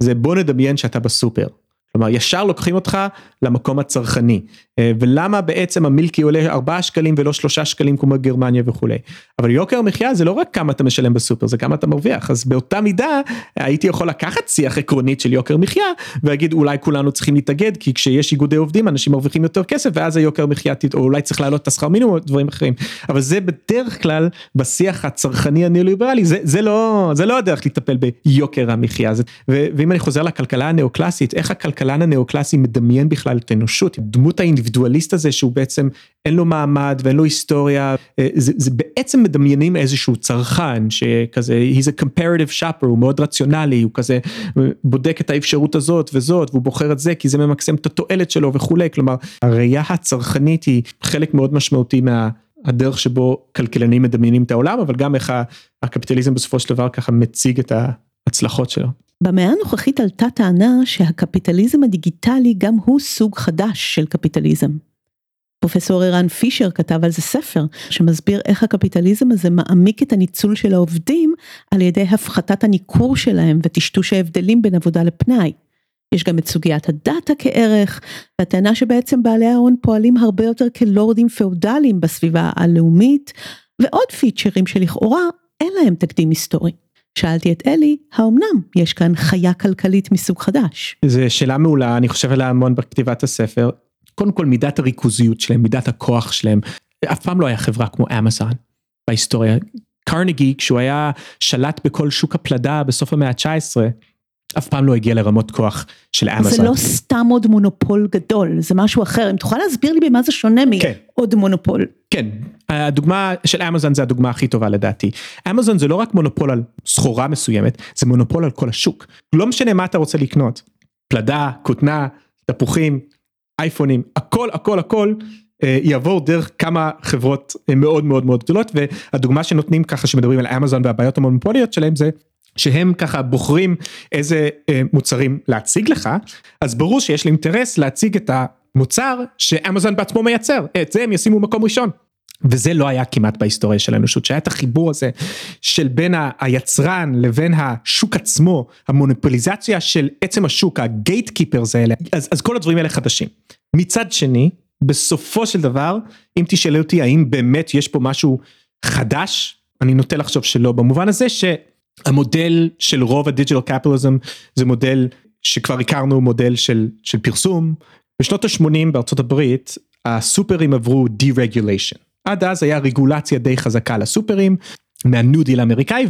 זה בוא נדמיין שאתה בסופר. כלומר ישר לוקחים אותך למקום הצרכני. אה, ולמה בעצם המילקי עולה 4 שקלים ולא 3 שקלים כמו גרמניה וכולי. אבל יוקר המחיה זה לא רק כמה אתה משלם בסופר זה כמה אתה מרוויח. אז באותה מידה הייתי יכול לקחת שיח עקרונית של יוקר מחיה ולהגיד אולי כולנו צריכים להתאגד כי כשיש איגודי עובדים אנשים מרוויחים יותר כסף ואז היוקר מחיה או אולי צריך להעלות את השכר מינימום דברים אחרים. אבל זה בדרך כלל בשיח הצרכני הניאו-ליברלי זה, זה לא זה לא הדרך לטפל ביוקר המחיה. ואם אני חוזר לכלכלה הנאו-קלאסית איך הכלכלן הנאו-קלאסי מדמיין בכלל את האנושות דמות. האינדיבידואליסט הזה שהוא בעצם אין לו מעמד ואין לו היסטוריה, אה, זה, זה בעצם מדמיינים איזשהו צרכן שכזה, he's a comparative shopper, הוא מאוד רציונלי, הוא כזה בודק את האפשרות הזאת וזאת והוא בוחר את זה כי זה ממקסם את התועלת שלו וכולי, כלומר הראייה הצרכנית היא חלק מאוד משמעותי מה... הדרך שבו כלכלנים מדמיינים את העולם, אבל גם איך הקפיטליזם בסופו של דבר ככה מציג את ההצלחות שלו. במאה הנוכחית עלתה טענה שהקפיטליזם הדיגיטלי גם הוא סוג חדש של קפיטליזם. פרופסור ערן פישר כתב על זה ספר שמסביר איך הקפיטליזם הזה מעמיק את הניצול של העובדים על ידי הפחתת הניכור שלהם וטשטוש ההבדלים בין עבודה לפנאי. יש גם את סוגיית הדאטה כערך והטענה שבעצם בעלי ההון פועלים הרבה יותר כלורדים פאודליים בסביבה הלאומית ועוד פיצ'רים שלכאורה אין להם תקדים היסטורי. שאלתי את אלי, האומנם יש כאן חיה כלכלית מסוג חדש? זו שאלה מעולה, אני חושב עליה המון בכתיבת הספר. קודם כל מידת הריכוזיות שלהם, מידת הכוח שלהם. אף פעם לא היה חברה כמו אמזון בהיסטוריה. קרנגי, כשהוא היה שלט בכל שוק הפלדה בסוף המאה ה-19, אף פעם לא הגיע לרמות כוח של אמזון. זה לא סתם עוד מונופול גדול, זה משהו אחר. אם תוכל להסביר לי במה זה שונה כן. מעוד מונופול. כן, הדוגמה של אמזון זה הדוגמה הכי טובה לדעתי. אמזון זה לא רק מונופול על סחורה מסוימת, זה מונופול על כל השוק. לא משנה מה אתה רוצה לקנות, פלדה, כותנה, תפוחים, אייפונים, הכל הכל הכל אה, יעבור דרך כמה חברות אה, מאוד מאוד מאוד גדולות והדוגמה שנותנים ככה שמדברים על אמזון והבעיות המונופוליות שלהם זה שהם ככה בוחרים איזה אה, מוצרים להציג לך אז ברור שיש לי אינטרס להציג את המוצר שאמזון בעצמו מייצר את זה הם ישימו מקום ראשון. וזה לא היה כמעט בהיסטוריה של האנושות שהיה את החיבור הזה של בין היצרן לבין השוק עצמו המונופוליזציה של עצם השוק הגייט קיפרס האלה אז, אז כל הדברים האלה חדשים. מצד שני בסופו של דבר אם תשאלי אותי האם באמת יש פה משהו חדש אני נוטה לחשוב שלא במובן הזה שהמודל של רוב הדיג'ל קפיטליזם זה מודל שכבר הכרנו מודל של, של פרסום. בשנות ה-80 בארצות הברית הסופרים עברו deregulation. עד אז היה רגולציה די חזקה לסופרים מהניו דיל האמריקאי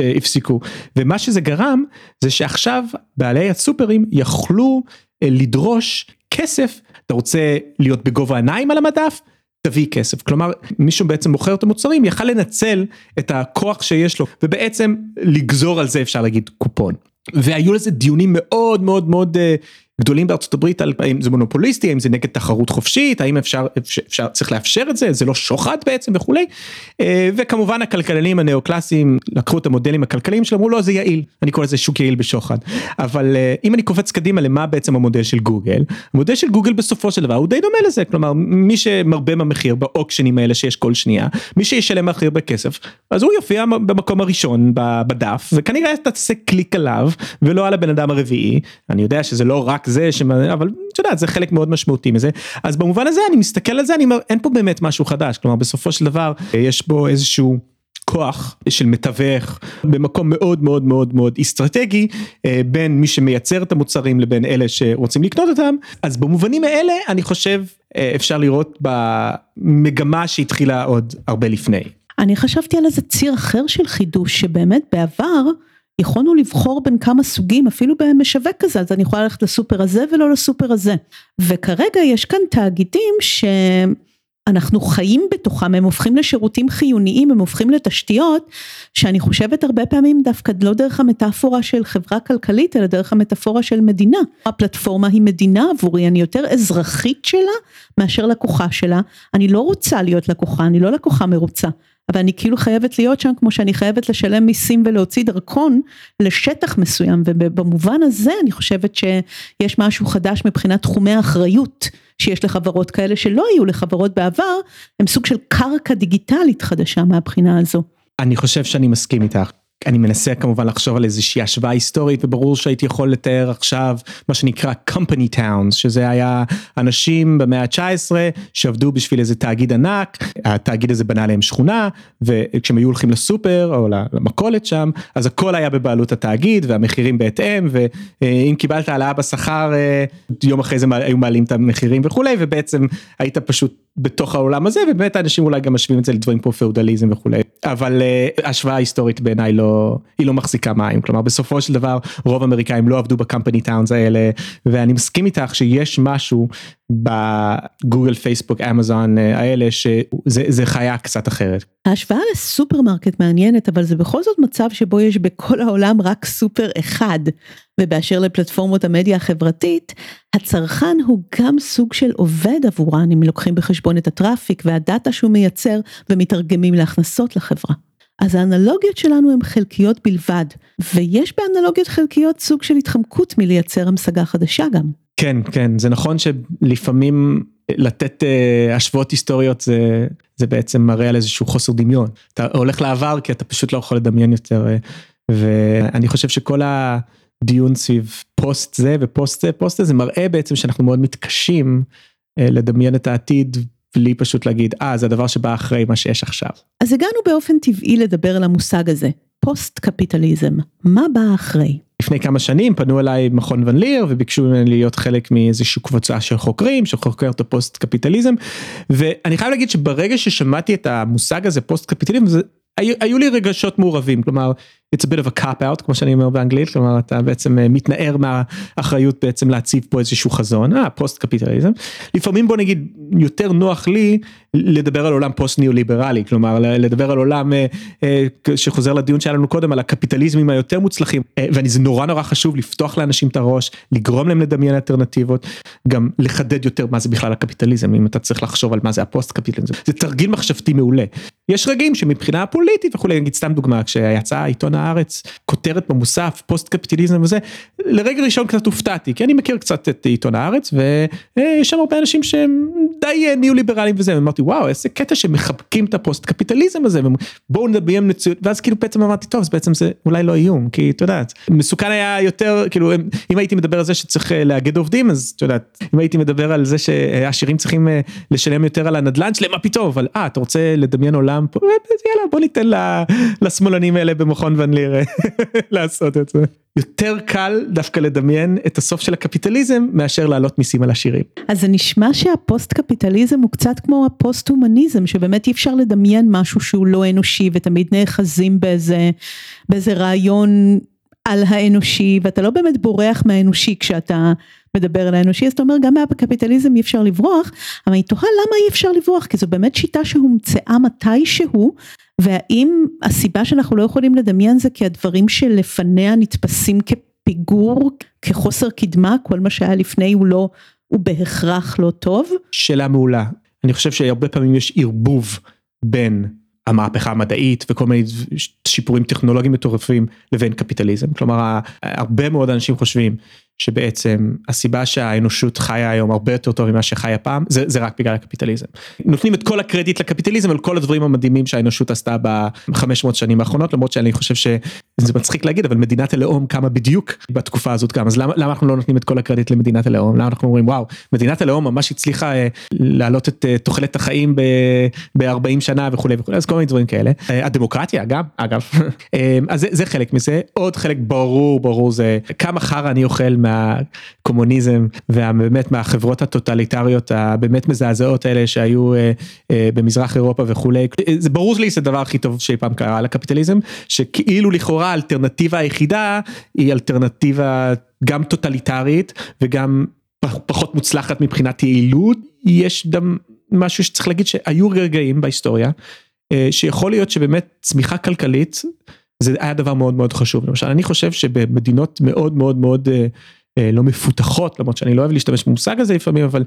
והפסיקו ומה שזה גרם זה שעכשיו בעלי הסופרים יכלו אה, לדרוש כסף. אתה רוצה להיות בגובה העיניים על המדף תביא כסף. כלומר מישהו בעצם מוכר את המוצרים יכל לנצל את הכוח שיש לו ובעצם לגזור על זה אפשר להגיד קופון. והיו לזה דיונים מאוד מאוד מאוד אה, גדולים בארצות הברית על האם זה מונופוליסטי האם זה נגד תחרות חופשית האם אפשר אפשר צריך לאפשר את זה זה לא שוחד בעצם וכולי. אה, וכמובן הכלכלנים הנאו-קלאסיים לקחו את המודלים הכלכליים שלהם אמרו לא זה יעיל. אני קורא לזה שוק יעיל בשוחד. אבל אה, אם אני קופץ קדימה למה בעצם המודל של גוגל המודל של גוגל בסופו של דבר הוא די דומה לזה. כלומר מי שמרבה במחיר באוקשנים האלה שיש כל שנייה מי שישלם מחיר בכסף אז הוא יופיע במקום הראשון בדף וכנראה תעשה קליק עליו ולא על הבן אדם הרביעי. אני יודע שזה לא רק זה שמ... אבל את יודעת זה חלק מאוד משמעותי מזה אז במובן הזה אני מסתכל על זה אני אומר אין פה באמת משהו חדש כלומר בסופו של דבר יש בו איזשהו. כוח של מתווך במקום מאוד מאוד מאוד מאוד אסטרטגי אה, בין מי שמייצר את המוצרים לבין אלה שרוצים לקנות אותם אז במובנים האלה אני חושב אה, אפשר לראות במגמה שהתחילה עוד הרבה לפני. אני חשבתי על איזה ציר אחר של חידוש שבאמת בעבר יכולנו לבחור בין כמה סוגים אפילו במשווק כזה אז אני יכולה ללכת לסופר הזה ולא לסופר הזה. וכרגע יש כאן תאגידים שאנחנו חיים בתוכם הם הופכים לשירותים חיוניים הם הופכים לתשתיות שאני חושבת הרבה פעמים דווקא לא דרך המטאפורה של חברה כלכלית אלא דרך המטאפורה של מדינה. הפלטפורמה היא מדינה עבורי אני יותר אזרחית שלה מאשר לקוחה שלה. אני לא רוצה להיות לקוחה אני לא לקוחה מרוצה אבל אני כאילו חייבת להיות שם כמו שאני חייבת לשלם מיסים ולהוציא דרכון לשטח מסוים ובמובן הזה אני חושבת שיש משהו חדש מבחינת תחומי האחריות שיש לחברות כאלה שלא היו לחברות בעבר הם סוג של קרקע דיגיטלית חדשה מהבחינה הזו. אני חושב שאני מסכים איתך. אני מנסה כמובן לחשוב על איזושהי השוואה היסטורית וברור שהייתי יכול לתאר עכשיו מה שנקרא company towns שזה היה אנשים במאה ה-19 שעבדו בשביל איזה תאגיד ענק התאגיד הזה בנה להם שכונה וכשהם היו הולכים לסופר או למכולת שם אז הכל היה בבעלות התאגיד והמחירים בהתאם ואם קיבלת העלאה בשכר אה, יום אחרי זה היו מעלים את המחירים וכולי ובעצם היית פשוט בתוך העולם הזה ובאמת האנשים אולי גם משווים את זה לדברים כמו פאודליזם וכולי אבל uh, השוואה היסטורית בעיניי לא היא לא מחזיקה מים. כלומר בסופו של דבר רוב האמריקאים לא עבדו ב company towns האלה ואני מסכים איתך שיש משהו בגוגל פייסבוק אמזון האלה שזה חיה קצת אחרת. ההשוואה לסופרמרקט מעניינת אבל זה בכל זאת מצב שבו יש בכל העולם רק סופר אחד ובאשר לפלטפורמות המדיה החברתית הצרכן הוא גם סוג של עובד עבורן אם לוקחים בחשבון את הטראפיק והדאטה שהוא מייצר ומתרגמים להכנסות לחברה. אז האנלוגיות שלנו הן חלקיות בלבד ויש באנלוגיות חלקיות סוג של התחמקות מלייצר המשגה חדשה גם. כן כן זה נכון שלפעמים לתת uh, השוואות היסטוריות זה זה בעצם מראה על איזשהו חוסר דמיון אתה הולך לעבר כי אתה פשוט לא יכול לדמיין יותר uh, ואני חושב שכל הדיון סביב פוסט זה ופוסט זה פוסט זה זה מראה בעצם שאנחנו מאוד מתקשים uh, לדמיין את העתיד בלי פשוט להגיד אה זה הדבר שבא אחרי מה שיש עכשיו. אז הגענו באופן טבעי לדבר על המושג הזה פוסט קפיטליזם מה בא אחרי. לפני כמה שנים פנו אליי מכון ון ליר וביקשו ממני להיות חלק מאיזושהי קבוצה של חוקרים שחוקר את הפוסט קפיטליזם ואני חייב להגיד שברגע ששמעתי את המושג הזה פוסט קפיטליזם זה היו, היו לי רגשות מעורבים כלומר it's a bit of a cop out כמו שאני אומר באנגלית כלומר אתה בעצם מתנער מהאחריות בעצם להציב פה איזשהו חזון אה פוסט קפיטליזם לפעמים בוא נגיד יותר נוח לי לדבר על עולם פוסט ניאו ליברלי כלומר לדבר על עולם שחוזר לדיון שהיה לנו קודם על הקפיטליזמים היותר מוצלחים וזה נורא נורא חשוב לפתוח לאנשים את הראש לגרום להם לדמיין אלטרנטיבות גם לחדד יותר מה זה בכלל הקפיטליזם אם אתה צריך לחשוב על מה זה הפוסט קפיטליזם זה תרגיל מחשבתי מעולה. יש רגעים שמבחינה פוליטית וכולי נגיד סתם דוגמה כשיצא עיתון הארץ כותרת במוסף פוסט קפיטליזם וזה לרגע ראשון קצת הופתעתי כי אני מכיר קצת את עיתון הארץ ויש שם הרבה אנשים שהם די ניאו ליברליים וזה אמרתי וואו איזה קטע שמחבקים את הפוסט קפיטליזם הזה בואו נדמיין מציאות ואז כאילו בעצם אמרתי טוב אז בעצם זה אולי לא איום כי את יודעת מסוכן היה יותר כאילו אם הייתי מדבר על זה שצריך לאגד עובדים אז את יודעת אם הייתי מדבר על זה שעשירים צריכים לשלם יותר על הנדל"ן שלהם מה פתאום אבל אה אתה רוצה לדמיין עולם פה? יאללה בוא ניתן לשמאלנים האלה במכון ון ליר לעשות את זה. יותר קל דווקא לדמיין את הסוף של הקפיטליזם מאשר להעלות מיסים על עשירים. אז זה נשמע שהפוסט קפיטליזם הוא קצת כמו הפוסט הומניזם שבאמת אי אפשר לדמיין משהו שהוא לא אנושי ותמיד נאחזים באיזה באיזה רעיון על האנושי ואתה לא באמת בורח מהאנושי כשאתה מדבר על האנושי אז אתה אומר גם מהקפיטליזם אי אפשר לברוח אבל אני תוהה למה אי אפשר לברוח כי זו באמת שיטה שהומצאה מתישהו והאם הסיבה שאנחנו לא יכולים לדמיין זה כי הדברים שלפניה נתפסים כפיגור כחוסר קדמה כל מה שהיה לפני הוא לא הוא בהכרח לא טוב. שאלה מעולה אני חושב שהרבה פעמים יש ערבוב בין המהפכה המדעית וכל מיני שיפורים טכנולוגיים מטורפים לבין קפיטליזם כלומר הרבה מאוד אנשים חושבים שבעצם הסיבה שהאנושות חיה היום הרבה יותר טוב ממה שחיה פעם זה, זה רק בגלל הקפיטליזם. נותנים את כל הקרדיט לקפיטליזם על כל הדברים המדהימים שהאנושות עשתה ב-500 שנים האחרונות למרות שאני חושב שזה מצחיק להגיד אבל מדינת הלאום קמה בדיוק בתקופה הזאת גם אז למה, למה אנחנו לא נותנים את כל הקרדיט למדינת הלאום למה אנחנו אומרים וואו מדינת הלאום ממש הצליחה אה, להעלות את אה, תוחלת החיים ב-40 שנה וכולי וכולי אז כל מיני דברים כאלה. אה, הדמוקרטיה גם אגב אה, אז זה, זה חלק מזה עוד חלק ברור ברור זה כמה חרא אני אוכל מהקומוניזם ובאמת מהחברות הטוטליטריות הבאמת מזעזעות האלה שהיו אה, אה, במזרח אירופה וכולי. זה ברור לי זה הדבר הכי טוב שאי פעם קרה לקפיטליזם שכאילו לכאורה האלטרנטיבה היחידה היא אלטרנטיבה גם טוטליטרית וגם פחות מוצלחת מבחינת יעילות. יש גם משהו שצריך להגיד שהיו רגעים בהיסטוריה אה, שיכול להיות שבאמת צמיחה כלכלית זה היה דבר מאוד מאוד חשוב. למשל אני חושב שבמדינות מאוד מאוד מאוד לא מפותחות למרות שאני לא אוהב להשתמש במושג הזה לפעמים אבל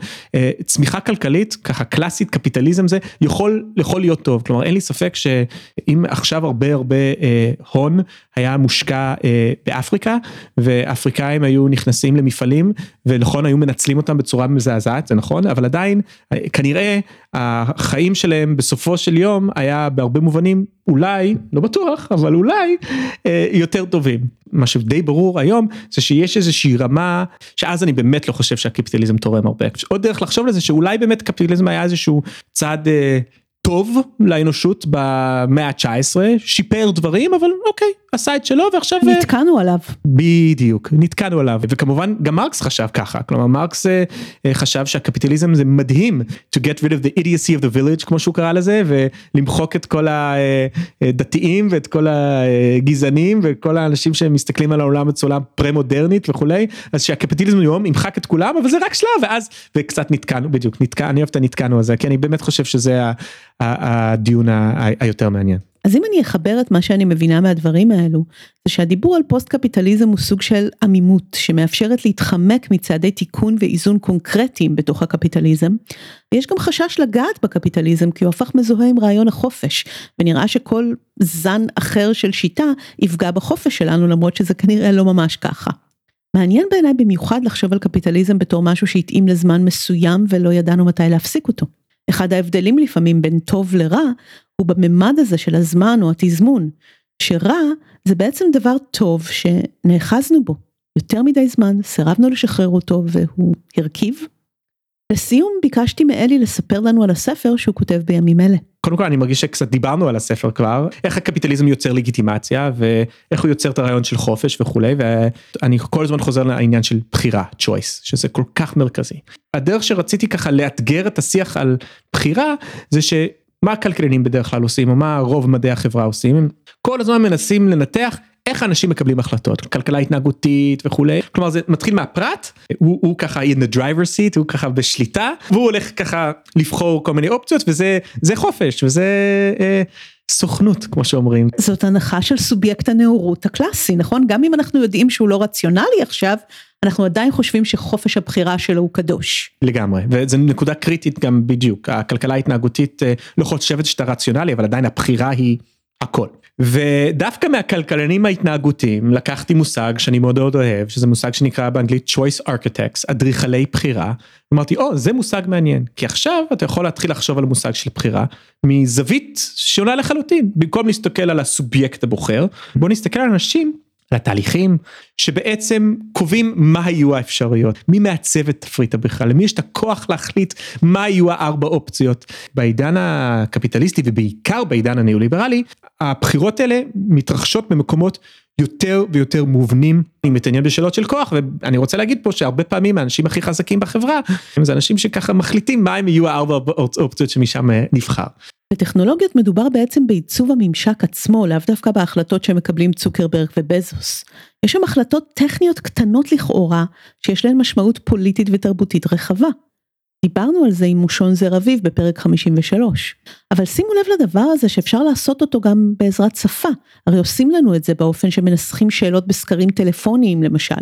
צמיחה כלכלית ככה קלאסית קפיטליזם זה יכול יכול להיות טוב. כלומר אין לי ספק שאם עכשיו הרבה הרבה הון היה מושקע באפריקה ואפריקאים היו נכנסים למפעלים ונכון היו מנצלים אותם בצורה מזעזעת זה נכון אבל עדיין כנראה החיים שלהם בסופו של יום היה בהרבה מובנים אולי לא בטוח אבל אולי יותר טובים. מה שדי ברור היום זה שיש איזושהי רמה שאז אני באמת לא חושב שהקפיטליזם תורם הרבה. עוד דרך לחשוב לזה שאולי באמת קפיטליזם היה איזשהו צעד טוב לאנושות במאה ה-19 שיפר דברים אבל אוקיי עשה את שלו ועכשיו נתקענו עליו. בדיוק נתקענו עליו. וכמובן גם מרקס חשב ככה. כלומר מרקס חשב שהקפיטליזם זה מדהים to get rid of the idiocy of the village כמו שהוא קרא לזה ולמחוק את כל הדתיים ואת כל הגזענים וכל האנשים שמסתכלים על העולם בצורה פרה מודרנית וכולי. אז שהקפיטליזם היום ימחק את כולם אבל זה רק שלב ואז וקצת נתקענו בדיוק נתקע אני אוהב את הנתקענו הזה כי אני באמת חושב שזה הדיון היותר מעניין. אז אם אני אחבר את מה שאני מבינה מהדברים האלו, זה שהדיבור על פוסט קפיטליזם הוא סוג של עמימות שמאפשרת להתחמק מצעדי תיקון ואיזון קונקרטיים בתוך הקפיטליזם, ויש גם חשש לגעת בקפיטליזם כי הוא הפך מזוהה עם רעיון החופש, ונראה שכל זן אחר של שיטה יפגע בחופש שלנו למרות שזה כנראה לא ממש ככה. מעניין בעיניי במיוחד לחשוב על קפיטליזם בתור משהו שהתאים לזמן מסוים ולא ידענו מתי להפסיק אותו. אחד ההבדלים לפעמים בין טוב לרע הוא בממד הזה של הזמן או התזמון, שרע זה בעצם דבר טוב שנאחזנו בו יותר מדי זמן, סירבנו לשחרר אותו והוא הרכיב. לסיום ביקשתי מאלי לספר לנו על הספר שהוא כותב בימים אלה. קודם כל אני מרגיש שקצת דיברנו על הספר כבר, איך הקפיטליזם יוצר לגיטימציה ואיך הוא יוצר את הרעיון של חופש וכולי ואני כל הזמן חוזר לעניין של בחירה, choice, שזה כל כך מרכזי. הדרך שרציתי ככה לאתגר את השיח על בחירה זה שמה הכלכלנים בדרך כלל עושים או מה רוב מדעי החברה עושים, הם כל הזמן מנסים לנתח איך אנשים מקבלים החלטות, כלכלה התנהגותית וכולי, כלומר זה מתחיל מהפרט, הוא, הוא ככה in the driver seat, הוא ככה בשליטה, והוא הולך ככה לבחור כל מיני אופציות וזה זה חופש וזה אה, סוכנות כמו שאומרים. זאת הנחה של סובייקט הנאורות הקלאסי, נכון? גם אם אנחנו יודעים שהוא לא רציונלי עכשיו, אנחנו עדיין חושבים שחופש הבחירה שלו הוא קדוש. לגמרי, וזו נקודה קריטית גם בדיוק, הכלכלה ההתנהגותית אה, לא חושבת שאתה רציונלי, אבל עדיין הבחירה היא הכל. ודווקא מהכלכלנים ההתנהגותיים לקחתי מושג שאני מאוד מאוד אוהב, שזה מושג שנקרא באנגלית choice architects, אדריכלי בחירה. אמרתי, או, oh, זה מושג מעניין, כי עכשיו אתה יכול להתחיל לחשוב על המושג של בחירה מזווית שונה לחלוטין, במקום להסתכל על הסובייקט הבוחר, בוא נסתכל על אנשים לתהליכים שבעצם קובעים מה היו האפשרויות, מי מעצב את תפריט הבכלל, למי יש את הכוח להחליט מה יהיו הארבע אופציות. בעידן הקפיטליסטי ובעיקר בעידן הניאו-ליברלי, הבחירות האלה מתרחשות במקומות יותר ויותר מובנים, אני מתעניין בשאלות של כוח ואני רוצה להגיד פה שהרבה פעמים האנשים הכי חזקים בחברה זה אנשים שככה מחליטים מה הם יהיו הארבע אופציות שמשם נבחר. בטכנולוגיות מדובר בעצם בעיצוב הממשק עצמו, לאו דווקא בהחלטות שמקבלים צוקרברג ובזוס. יש שם החלטות טכניות קטנות לכאורה, שיש להן משמעות פוליטית ותרבותית רחבה. דיברנו על זה עם מושון זר אביב בפרק 53. אבל שימו לב לדבר הזה שאפשר לעשות אותו גם בעזרת שפה. הרי עושים לנו את זה באופן שמנסחים שאלות בסקרים טלפוניים למשל,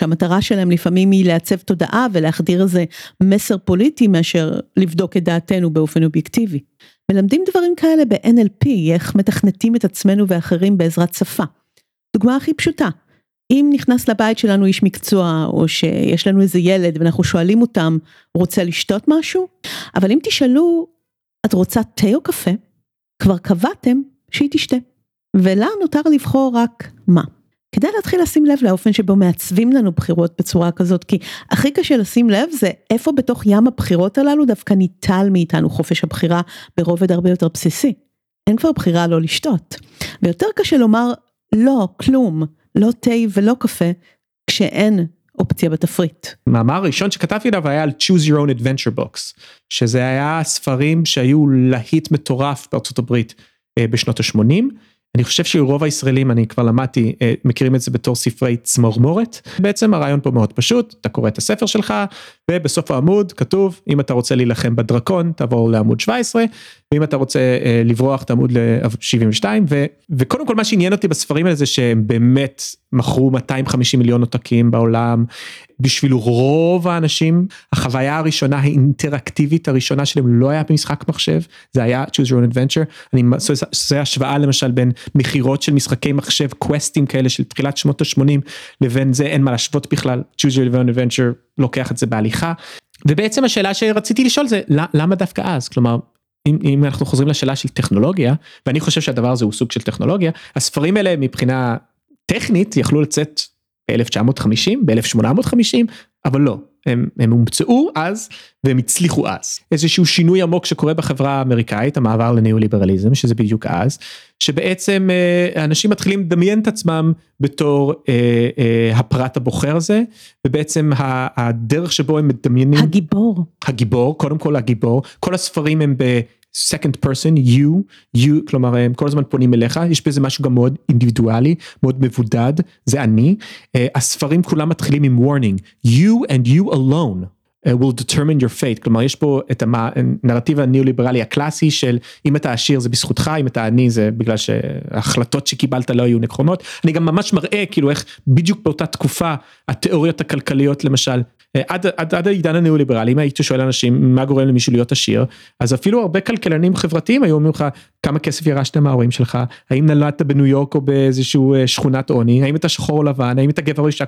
שהמטרה שלהם לפעמים היא לעצב תודעה ולהחדיר איזה מסר פוליטי מאשר לבדוק את דעתנו באופן אובייקטיבי. מלמדים דברים כאלה ב-NLP, איך מתכנתים את עצמנו ואחרים בעזרת שפה. דוגמה הכי פשוטה, אם נכנס לבית שלנו איש מקצוע, או שיש לנו איזה ילד ואנחנו שואלים אותם, רוצה לשתות משהו? אבל אם תשאלו, את רוצה תה או קפה? כבר קבעתם שהיא תשתה. ולה נותר לבחור רק מה. כדאי להתחיל לשים לב לאופן שבו מעצבים לנו בחירות בצורה כזאת, כי הכי קשה לשים לב זה איפה בתוך ים הבחירות הללו דווקא ניטל מאיתנו חופש הבחירה ברובד הרבה יותר בסיסי. אין כבר בחירה לא לשתות. ויותר קשה לומר לא, כלום, לא תה ולא קפה, כשאין אופציה בתפריט. מאמר ראשון שכתבתי עליו היה על choose your own adventure box, שזה היה ספרים שהיו להיט מטורף בארצות הברית אה, בשנות ה-80. אני חושב שרוב הישראלים, אני כבר למדתי, אה, מכירים את זה בתור ספרי צמרמורת. בעצם הרעיון פה מאוד פשוט, אתה קורא את הספר שלך, ובסוף העמוד כתוב, אם אתה רוצה להילחם בדרקון, תעבור לעמוד 17, ואם אתה רוצה אה, לברוח, תעמוד ל-72, ו, וקודם כל מה שעניין אותי בספרים האלה זה שהם באמת מכרו 250 מיליון עותקים בעולם, בשביל רוב האנשים החוויה הראשונה האינטראקטיבית הראשונה שלהם לא היה במשחק מחשב זה היה choose your own adventure. אני עושה השוואה למשל בין מכירות של משחקי מחשב קווסטים כאלה של תחילת שנות ה-80 לבין זה אין מה להשוות בכלל choose your own adventure לוקח את זה בהליכה. ובעצם השאלה שרציתי לשאול זה למה דווקא אז? כלומר אם, אם אנחנו חוזרים לשאלה של טכנולוגיה ואני חושב שהדבר הזה הוא סוג של טכנולוגיה הספרים האלה מבחינה טכנית יכלו לצאת ב-1950, ב-1850, אבל לא, הם, הם הומצאו אז והם הצליחו אז. איזשהו שינוי עמוק שקורה בחברה האמריקאית, המעבר לניאו-ליברליזם, שזה בדיוק אז, שבעצם אה, אנשים מתחילים לדמיין את עצמם בתור אה, אה, הפרט הבוחר הזה, ובעצם הדרך שבו הם מדמיינים... הגיבור. הגיבור, קודם כל הגיבור, כל הספרים הם ב... second person you you כלומר הם כל הזמן פונים אליך יש בזה משהו גם מאוד אינדיבידואלי מאוד מבודד זה אני. uh, הספרים כולם מתחילים עם warning you and you alone uh, will determine your fate. כלומר יש פה את הנרטיב הניאו-ליברלי הקלאסי של אם אתה עשיר זה בזכותך אם אתה עני זה בגלל שההחלטות שקיבלת לא היו נכונות. אני גם ממש מראה כאילו איך בדיוק באותה תקופה התיאוריות הכלכליות למשל עד, עד, עד העידן הניאו-ליברלי, אם היית שואל אנשים מה גורם למישהו להיות עשיר, אז אפילו הרבה כלכלנים חברתיים היו אומרים לך כמה כסף ירשת מההורים שלך, האם נולדת בניו יורק או באיזשהו אה, שכונת עוני, האם אתה שחור או לבן, האם אתה גבר או אישה,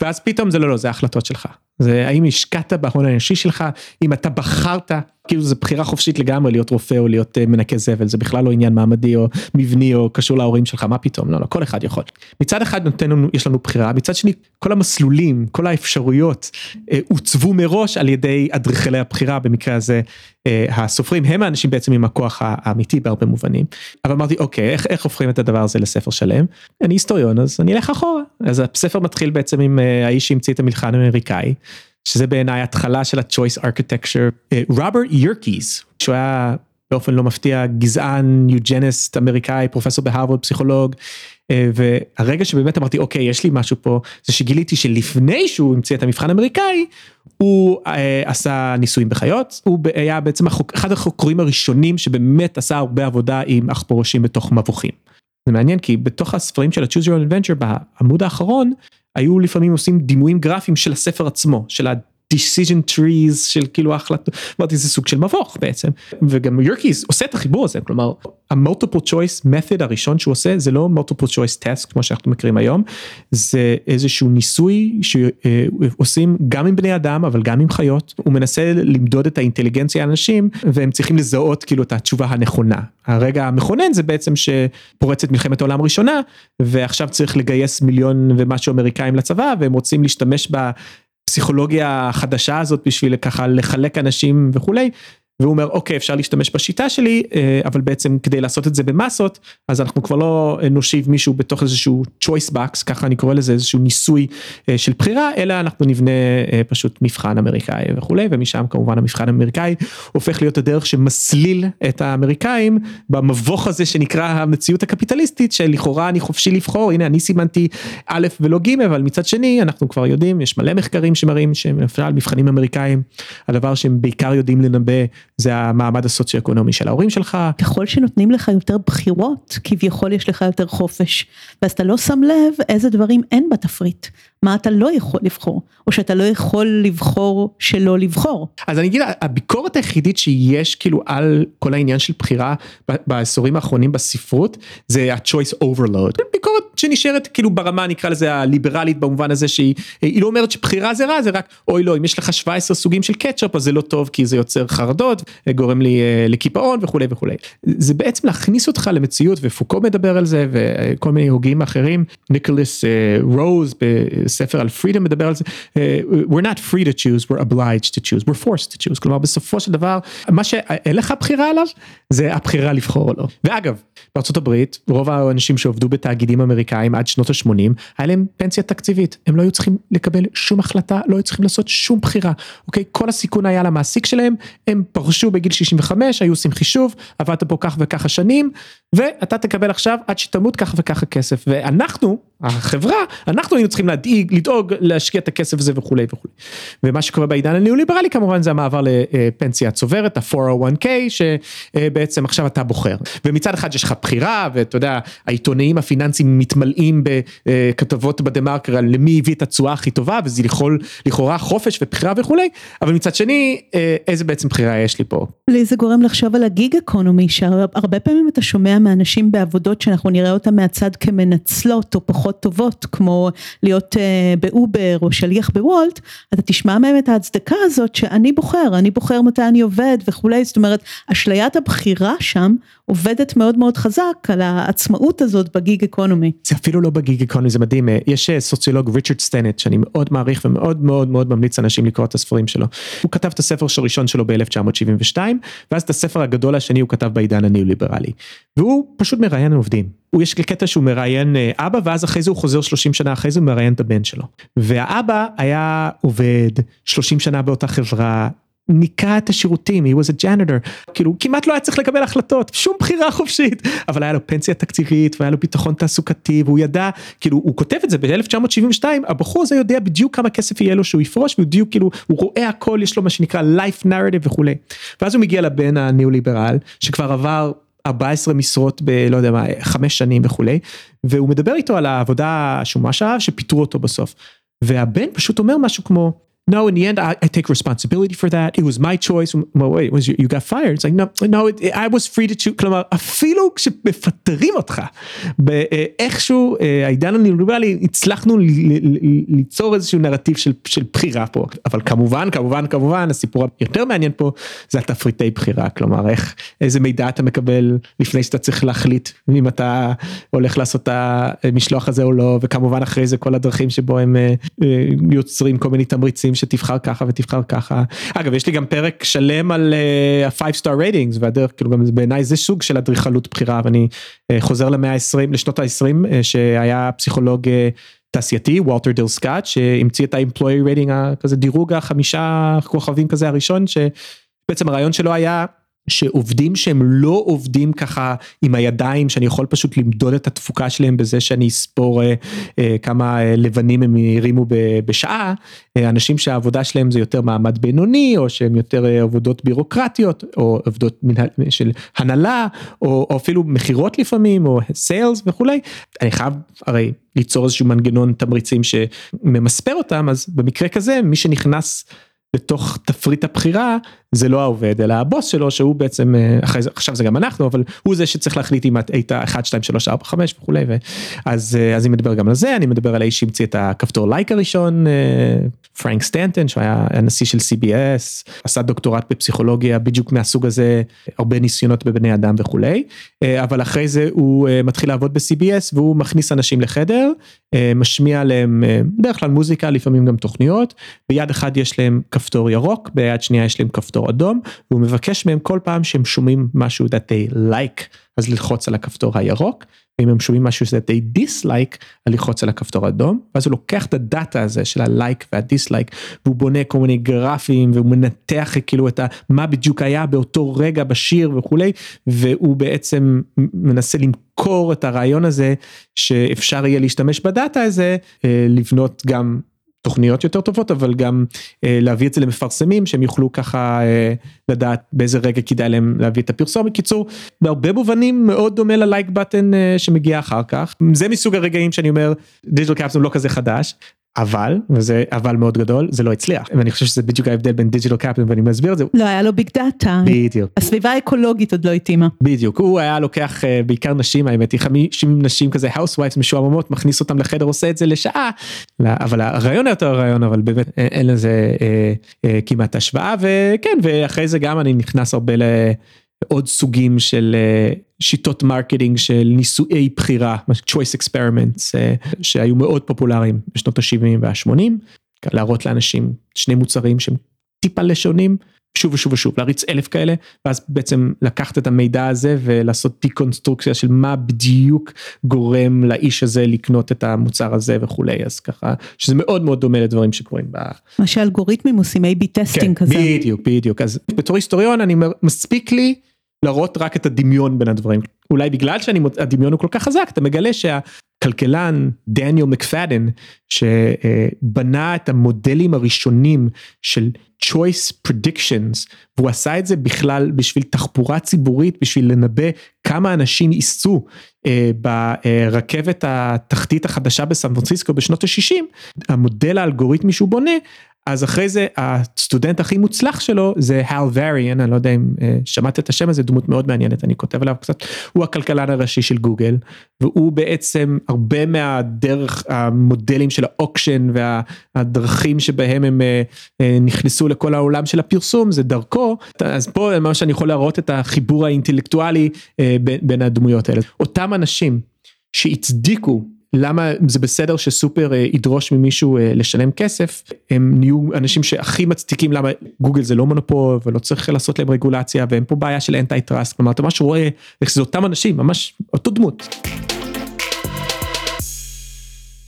ואז פתאום זה לא, לא, זה ההחלטות שלך. זה האם השקעת בהון האנושי שלך, אם אתה בחרת, כאילו זה בחירה חופשית לגמרי להיות רופא או להיות אה, מנקה זבל, זה בכלל לא עניין מעמדי או מבני או קשור להורים שלך, מה פתאום, לא, לא, כל אחד יכול. מצד אחד נותן לנו, יש לנו בחירה, מצד שני כל המסלולים, כל האפשרויות אה, עוצבו מראש על ידי אדריכלי הבחירה, במקרה הזה הסופרים הם האנשים בעצם עם הכוח האמיתי בהרבה מובנים. אבל אמרתי אוקיי, איך, איך הופכים את הדבר הזה לספר שלם? אני היסטוריון אז אני אלך אחורה. אז הספר מתחיל בעצם עם האיש שהמציא את המלחן האמריקאי. שזה בעיניי התחלה של ה-choice architecture, רוברט ירקיס, שהוא היה באופן לא מפתיע גזען יוג'נסט אמריקאי פרופסור בהרווארד פסיכולוג. אה, והרגע שבאמת אמרתי אוקיי יש לי משהו פה זה שגיליתי שלפני שהוא המציא את המבחן האמריקאי הוא אה, עשה ניסויים בחיות הוא היה בעצם החוק, אחד החוקרים הראשונים שבאמת עשה הרבה עבודה עם עכברושים בתוך מבוכים. זה מעניין כי בתוך הספרים של ה-choose your adventure בעמוד האחרון היו לפעמים עושים דימויים גרפיים של הספר עצמו של decision trees של כאילו ההחלטות, אמרתי זה סוג של מבוך בעצם. וגם יורקיס עושה את החיבור הזה כלומר המולטיפל choice method הראשון שהוא עושה זה לא multiple choice test כמו שאנחנו מכירים היום זה איזשהו ניסוי שעושים גם עם בני אדם אבל גם עם חיות. הוא מנסה למדוד את האינטליגנציה האנשים והם צריכים לזהות כאילו את התשובה הנכונה. הרגע המכונן זה בעצם שפורצת מלחמת העולם הראשונה ועכשיו צריך לגייס מיליון ומשהו אמריקאים לצבא והם רוצים להשתמש ב... הפסיכולוגיה החדשה הזאת בשביל ככה לחלק אנשים וכולי והוא אומר אוקיי אפשר להשתמש בשיטה שלי אה, אבל בעצם כדי לעשות את זה במסות אז אנחנו כבר לא נושיב מישהו בתוך איזשהו choice box ככה אני קורא לזה איזשהו ניסוי אה, של בחירה אלא אנחנו נבנה אה, פשוט מבחן אמריקאי וכולי ומשם כמובן המבחן האמריקאי הופך להיות הדרך שמסליל את האמריקאים במבוך הזה שנקרא המציאות הקפיטליסטית שלכאורה אני חופשי לבחור הנה אני סימנתי א' ולא ג' אבל מצד שני אנחנו כבר יודעים יש מלא מחקרים שמראים שהם מבחנים אמריקאים הדבר שהם בעיקר יודעים לנבא זה המעמד הסוציו-אקונומי של ההורים שלך. ככל שנותנים לך יותר בחירות, כביכול יש לך יותר חופש, ואז אתה לא שם לב איזה דברים אין בתפריט, מה אתה לא יכול לבחור, או שאתה לא יכול לבחור שלא לבחור. אז אני אגיד, הביקורת היחידית שיש כאילו על כל העניין של בחירה בעשורים האחרונים בספרות, זה ה-choice overload. ביקורת שנשארת כאילו ברמה נקרא לזה הליברלית במובן הזה שהיא לא אומרת שבחירה זה רע, זה רק אוי לא, אם יש לך 17 סוגים של קטשופ אז זה לא טוב כי זה יוצר חרדות, גורם לי אה, לקיפאון וכולי וכולי. זה בעצם להכניס אותך למציאות ופוקו מדבר על זה וכל מיני הוגים אחרים, ניקולס רוז בספר על פרידום מדבר על זה, אה, we're not free to choose, we're obliged to choose, we're forced to choose, כלומר בסופו של דבר מה שאין לך בחירה עליו זה הבחירה לבחור או לא. ואגב, בארצות הברית רוב האנשים שעובדו בתאגידים אמריקאים עד שנות ה-80 היה להם פנסיה תקציבית, הם לא היו צריכים לקבל שום החלטה, לא היו צריכים לעשות שום בחירה, אוקיי? כל הסיכון היה למעסיק שלהם, הם פרשו בגיל 65, היו עושים חישוב, עבדת פה כך וככה שנים, ואתה תקבל עכשיו עד שתמות ככה וככה כסף, ואנחנו, החברה, אנחנו היינו צריכים להדאיג, לדאוג, להשקיע את הכסף הזה וכולי וכולי. ומה שקורה בעידן הניאו-ליברלי כמובן זה המעבר לפנסיה צוברת, ה-401k, שבעצם עכשיו אתה בוחר. ומצד אחד יש לך בחירה, ואתה יודע, העיתונאים הפיננסיים מתמלאים בכתבות בדה מרקר על למי הביא את התשואה הכי טובה, וזה יכול לכאורה חופש ובחירה וכולי, אבל מצד שני, איזה בעצם בחירה יש לי פה. לי זה גורם לחשוב על ה gig economy, שהרבה פעמים אתה שומע מאנשים בעבודות שאנחנו נראה אותם מהצד כמנצלות או פחות טובות, כמו להיות uh, באובר או שליח בוולט, אתה תשמע מהם את ההצדקה הזאת שאני בוחר, אני בוחר מתי אני עובד וכולי, זאת אומרת, אשליית הבחירה שם עובדת מאוד מאוד חזק על העצמאות הזאת ב gig economy. זה אפילו לא בגיג אקונומי, זה מדהים, אה, יש אה, סוציולוג ריצ'רד סטנט שאני מאוד מעריך ומאוד מאוד מאוד ממליץ אנשים לקרוא את הספרים שלו. הוא כתב את הספר הראשון שלו ב-1972, ואז את הספר הגדול השני הוא כתב בעידן הניאו-ליברלי. והוא פשוט מראיין עובדים. הוא יש קטע שהוא מראיין אה, אבא ואז אחרי זה הוא חוזר 30 שנה אחרי זה הוא מראיין את הבן שלו. והאבא היה עובד 30 שנה באותה חברה. ניקה את השירותים, he was a janitor, כאילו כמעט לא היה צריך לקבל החלטות, שום בחירה חופשית, אבל היה לו פנסיה תקציבית והיה לו ביטחון תעסוקתי והוא ידע, כאילו הוא כותב את זה ב-1972, הבחור הזה יודע בדיוק כמה כסף יהיה לו שהוא יפרוש, והוא בדיוק כאילו, הוא רואה הכל, יש לו מה שנקרא life narrative וכולי. ואז הוא מגיע לבן הניאו-ליברל, שכבר עבר 14 משרות בלא יודע מה, חמש שנים וכולי, והוא מדבר איתו על העבודה שהוא ממש אהב, שפיטרו אותו בסוף. והבן פשוט אומר משהו כמו, no, in the end, I, I take responsibility for that. It was my choice. Well, wait, was you, you got fired? It's like, no, no, it, I was free to choose. כלומר, אפילו כשמפטרים אותך, באיכשהו העידן הניאו-ליברלי, הצלחנו ליצור איזשהו נרטיב של, של בחירה פה. אבל כמובן, כמובן, כמובן, הסיפור היותר מעניין פה זה התפריטי בחירה. כלומר, איך, איזה מידע אתה מקבל לפני שאתה צריך להחליט אם אתה הולך לעשות את המשלוח הזה או לא, וכמובן אחרי זה כל הדרכים שבו הם יוצרים כל מיני תמריצים. שתבחר ככה ותבחר ככה. אגב יש לי גם פרק שלם על ה-5 star ratings והדרך כאילו גם בעיניי זה סוג של אדריכלות בחירה ואני uh, חוזר למאה ה-20 לשנות ה-20 uh, שהיה פסיכולוג תעשייתי וולטר דיל סקוט שהמציא את ה-employee rating כזה דירוג החמישה כוכבים כזה הראשון שבעצם הרעיון שלו היה שעובדים שהם לא עובדים ככה עם הידיים שאני יכול פשוט למדוד את התפוקה שלהם בזה שאני אספור אה, אה, כמה אה, לבנים הם הרימו בשעה אה, אנשים שהעבודה שלהם זה יותר מעמד בינוני או שהם יותר אה, עבודות בירוקרטיות או עבודות מנהל, של הנהלה או, או אפילו מכירות לפעמים או סיילס וכולי אני חייב הרי ליצור איזשהו מנגנון תמריצים שממספר אותם אז במקרה כזה מי שנכנס. בתוך תפריט הבחירה זה לא העובד אלא הבוס שלו שהוא בעצם אה, עכשיו זה גם אנחנו אבל הוא זה שצריך להחליט אם את היית 1 2 3 4 5 וכולי אז אה, אז אני מדבר גם על זה אני מדבר על האיש שהמציא את הכפתור לייק הראשון פרנק סטנטון שהיה הנשיא של CBS עשה דוקטורט בפסיכולוגיה בדיוק מהסוג הזה הרבה ניסיונות בבני אדם וכולי אה, אבל אחרי זה הוא מתחיל לעבוד ב-CBS והוא מכניס אנשים לחדר משמיע להם בדרך כלל מוזיקה לפעמים גם תוכניות ביד אחד יש להם כפתור ירוק ביד שנייה יש להם כפתור. כפתור אדום והוא מבקש מהם כל פעם שהם שומעים משהו that they like אז ללחוץ על הכפתור הירוק ואם הם שומעים משהו that they dislike אז ללחוץ על הכפתור האדום ואז הוא לוקח את הדאטה הזה של הלייק והדיסלייק והוא בונה כל מיני גרפים והוא מנתח כאילו את מה בדיוק היה באותו רגע בשיר וכולי והוא בעצם מנסה למכור את הרעיון הזה שאפשר יהיה להשתמש בדאטה הזה אה, לבנות גם תוכניות יותר טובות אבל גם אה, להביא את זה למפרסמים שהם יוכלו ככה אה, לדעת באיזה רגע כדאי להם להביא את הפרסום. בקיצור בהרבה מובנים מאוד דומה ל like button אה, שמגיע אחר כך. זה מסוג הרגעים שאני אומר digital capitalism לא כזה חדש אבל וזה אבל מאוד גדול זה לא הצליח ואני חושב שזה בדיוק ההבדל בין digital capitalism ואני מסביר את זה. לא היה לו big data. בדיוק. הסביבה האקולוגית עוד לא התאימה. בדיוק הוא היה לוקח אה, בעיקר נשים האמת היא 50 נשים כזה housewives משועממות מכניס אותם לחדר עושה את זה לשעה אבל הרעיון היה יותר רעיון אבל באמת אין לזה אה, אה, כמעט השוואה וכן ואחרי זה גם אני נכנס הרבה ל... עוד סוגים של אה, שיטות marketing של ניסויי בחירה, choice experiments, אה, שהיו מאוד פופולריים בשנות ה-70 וה-80, להראות לאנשים שני מוצרים שהם טיפה שונים, שוב ושוב ושוב, להריץ אלף כאלה, ואז בעצם לקחת את המידע הזה ולעשות דיקונסטרוקציה של מה בדיוק גורם לאיש הזה לקנות את המוצר הזה וכולי, אז ככה, שזה מאוד מאוד דומה לדברים שקורים ב... מה שאלגוריתמים עושים A-B testing כן, כזה. בדיוק, בדיוק, אז בתור היסטוריון אני מספיק לי להראות רק את הדמיון בין הדברים. אולי בגלל שהדמיון הוא כל כך חזק אתה מגלה שהכלכלן דניאל מקפאדן שבנה את המודלים הראשונים של choice predictions והוא עשה את זה בכלל בשביל תחבורה ציבורית בשביל לנבא כמה אנשים ייסעו אה, ברכבת התחתית החדשה בסן פרנסיסקו בשנות ה-60 המודל האלגוריתמי שהוא בונה אז אחרי זה הסטודנט הכי מוצלח שלו זה הל וריאן, אני לא יודע אם אה, שמעת את השם הזה, דמות מאוד מעניינת, אני כותב עליו קצת, הוא הכלכלן הראשי של גוגל, והוא בעצם הרבה מהדרך המודלים של ה auction והדרכים שבהם הם אה, אה, נכנסו לכל העולם של הפרסום, זה דרכו, אז פה מה שאני יכול להראות את החיבור האינטלקטואלי בין הדמויות האלה. אותם אנשים שהצדיקו למה זה בסדר שסופר אה, ידרוש ממישהו אה, לשלם כסף הם נהיו אנשים שהכי מצדיקים למה גוגל זה לא מונופול ולא צריך לעשות להם רגולציה ואין פה בעיה של אנטי טראסט כלומר אתה ממש רואה איך זה אותם אנשים ממש אותו דמות.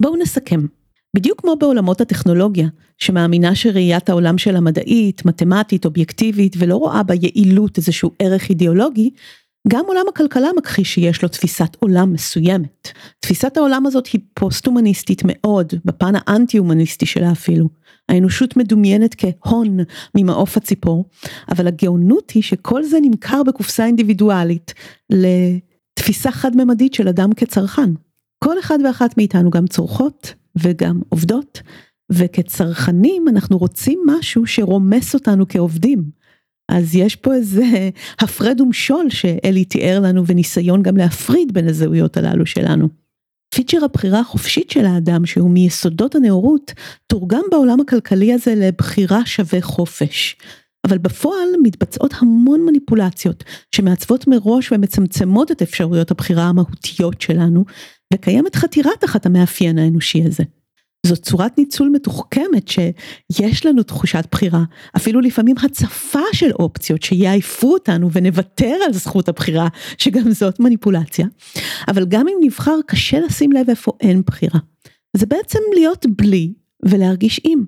בואו נסכם. בדיוק כמו בעולמות הטכנולוגיה, שמאמינה שראיית העולם שלה מדעית, מתמטית, אובייקטיבית, ולא רואה ביעילות איזשהו ערך אידיאולוגי, גם עולם הכלכלה מכחיש שיש לו תפיסת עולם מסוימת. תפיסת העולם הזאת היא פוסט-הומניסטית מאוד, בפן האנטי-הומניסטי שלה אפילו. האנושות מדומיינת כהון ממעוף הציפור, אבל הגאונות היא שכל זה נמכר בקופסה אינדיבידואלית לתפיסה חד-ממדית של אדם כצרכן. כל אחד ואחת מאיתנו גם צורכות וגם עובדות, וכצרכנים אנחנו רוצים משהו שרומס אותנו כעובדים. אז יש פה איזה הפרד ומשול שאלי תיאר לנו וניסיון גם להפריד בין הזהויות הללו שלנו. פיצ'ר הבחירה החופשית של האדם שהוא מיסודות הנאורות תורגם בעולם הכלכלי הזה לבחירה שווה חופש. אבל בפועל מתבצעות המון מניפולציות שמעצבות מראש ומצמצמות את אפשרויות הבחירה המהותיות שלנו וקיימת חתירה תחת המאפיין האנושי הזה. זו צורת ניצול מתוחכמת שיש לנו תחושת בחירה, אפילו לפעמים הצפה של אופציות שיעייפו אותנו ונוותר על זכות הבחירה, שגם זאת מניפולציה. אבל גם אם נבחר קשה לשים לב איפה אין בחירה. זה בעצם להיות בלי ולהרגיש עם.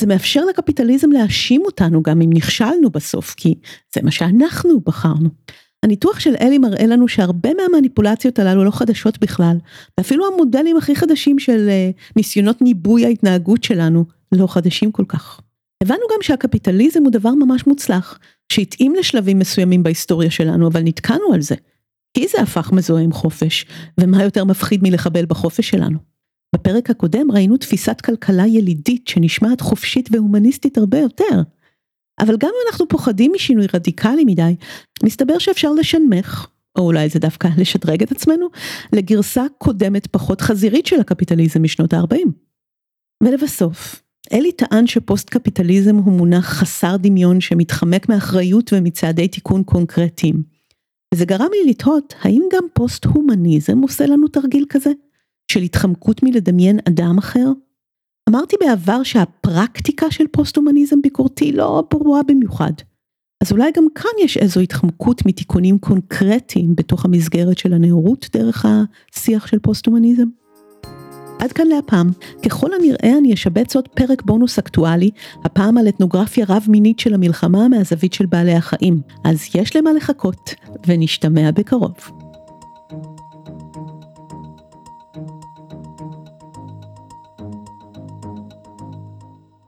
זה מאפשר לקפיטליזם להאשים אותנו גם אם נכשלנו בסוף, כי זה מה שאנחנו בחרנו. הניתוח של אלי מראה לנו שהרבה מהמניפולציות הללו לא חדשות בכלל, ואפילו המודלים הכי חדשים של uh, ניסיונות ניבוי ההתנהגות שלנו לא חדשים כל כך. הבנו גם שהקפיטליזם הוא דבר ממש מוצלח, שהתאים לשלבים מסוימים בהיסטוריה שלנו, אבל נתקענו על זה. כי זה הפך מזוהה עם חופש, ומה יותר מפחיד מלחבל בחופש שלנו. בפרק הקודם ראינו תפיסת כלכלה ילידית שנשמעת חופשית והומניסטית הרבה יותר. אבל גם אם אנחנו פוחדים משינוי רדיקלי מדי, מסתבר שאפשר לשנמך, או אולי זה דווקא לשדרג את עצמנו, לגרסה קודמת פחות חזירית של הקפיטליזם משנות ה-40. ולבסוף, אלי טען שפוסט קפיטליזם הוא מונח חסר דמיון שמתחמק מאחריות ומצעדי תיקון קונקרטיים. וזה גרם לי לתהות האם גם פוסט הומניזם עושה לנו תרגיל כזה? של התחמקות מלדמיין אדם אחר? אמרתי בעבר שהפרקטיקה של פוסט-הומניזם ביקורתי לא ברורה במיוחד. אז אולי גם כאן יש איזו התחמקות מתיקונים קונקרטיים בתוך המסגרת של הנאורות דרך השיח של פוסט-הומניזם? עד כאן להפעם, ככל הנראה אני אשבץ עוד פרק בונוס אקטואלי, הפעם על אתנוגרפיה רב-מינית של המלחמה מהזווית של בעלי החיים. אז יש למה לחכות, ונשתמע בקרוב.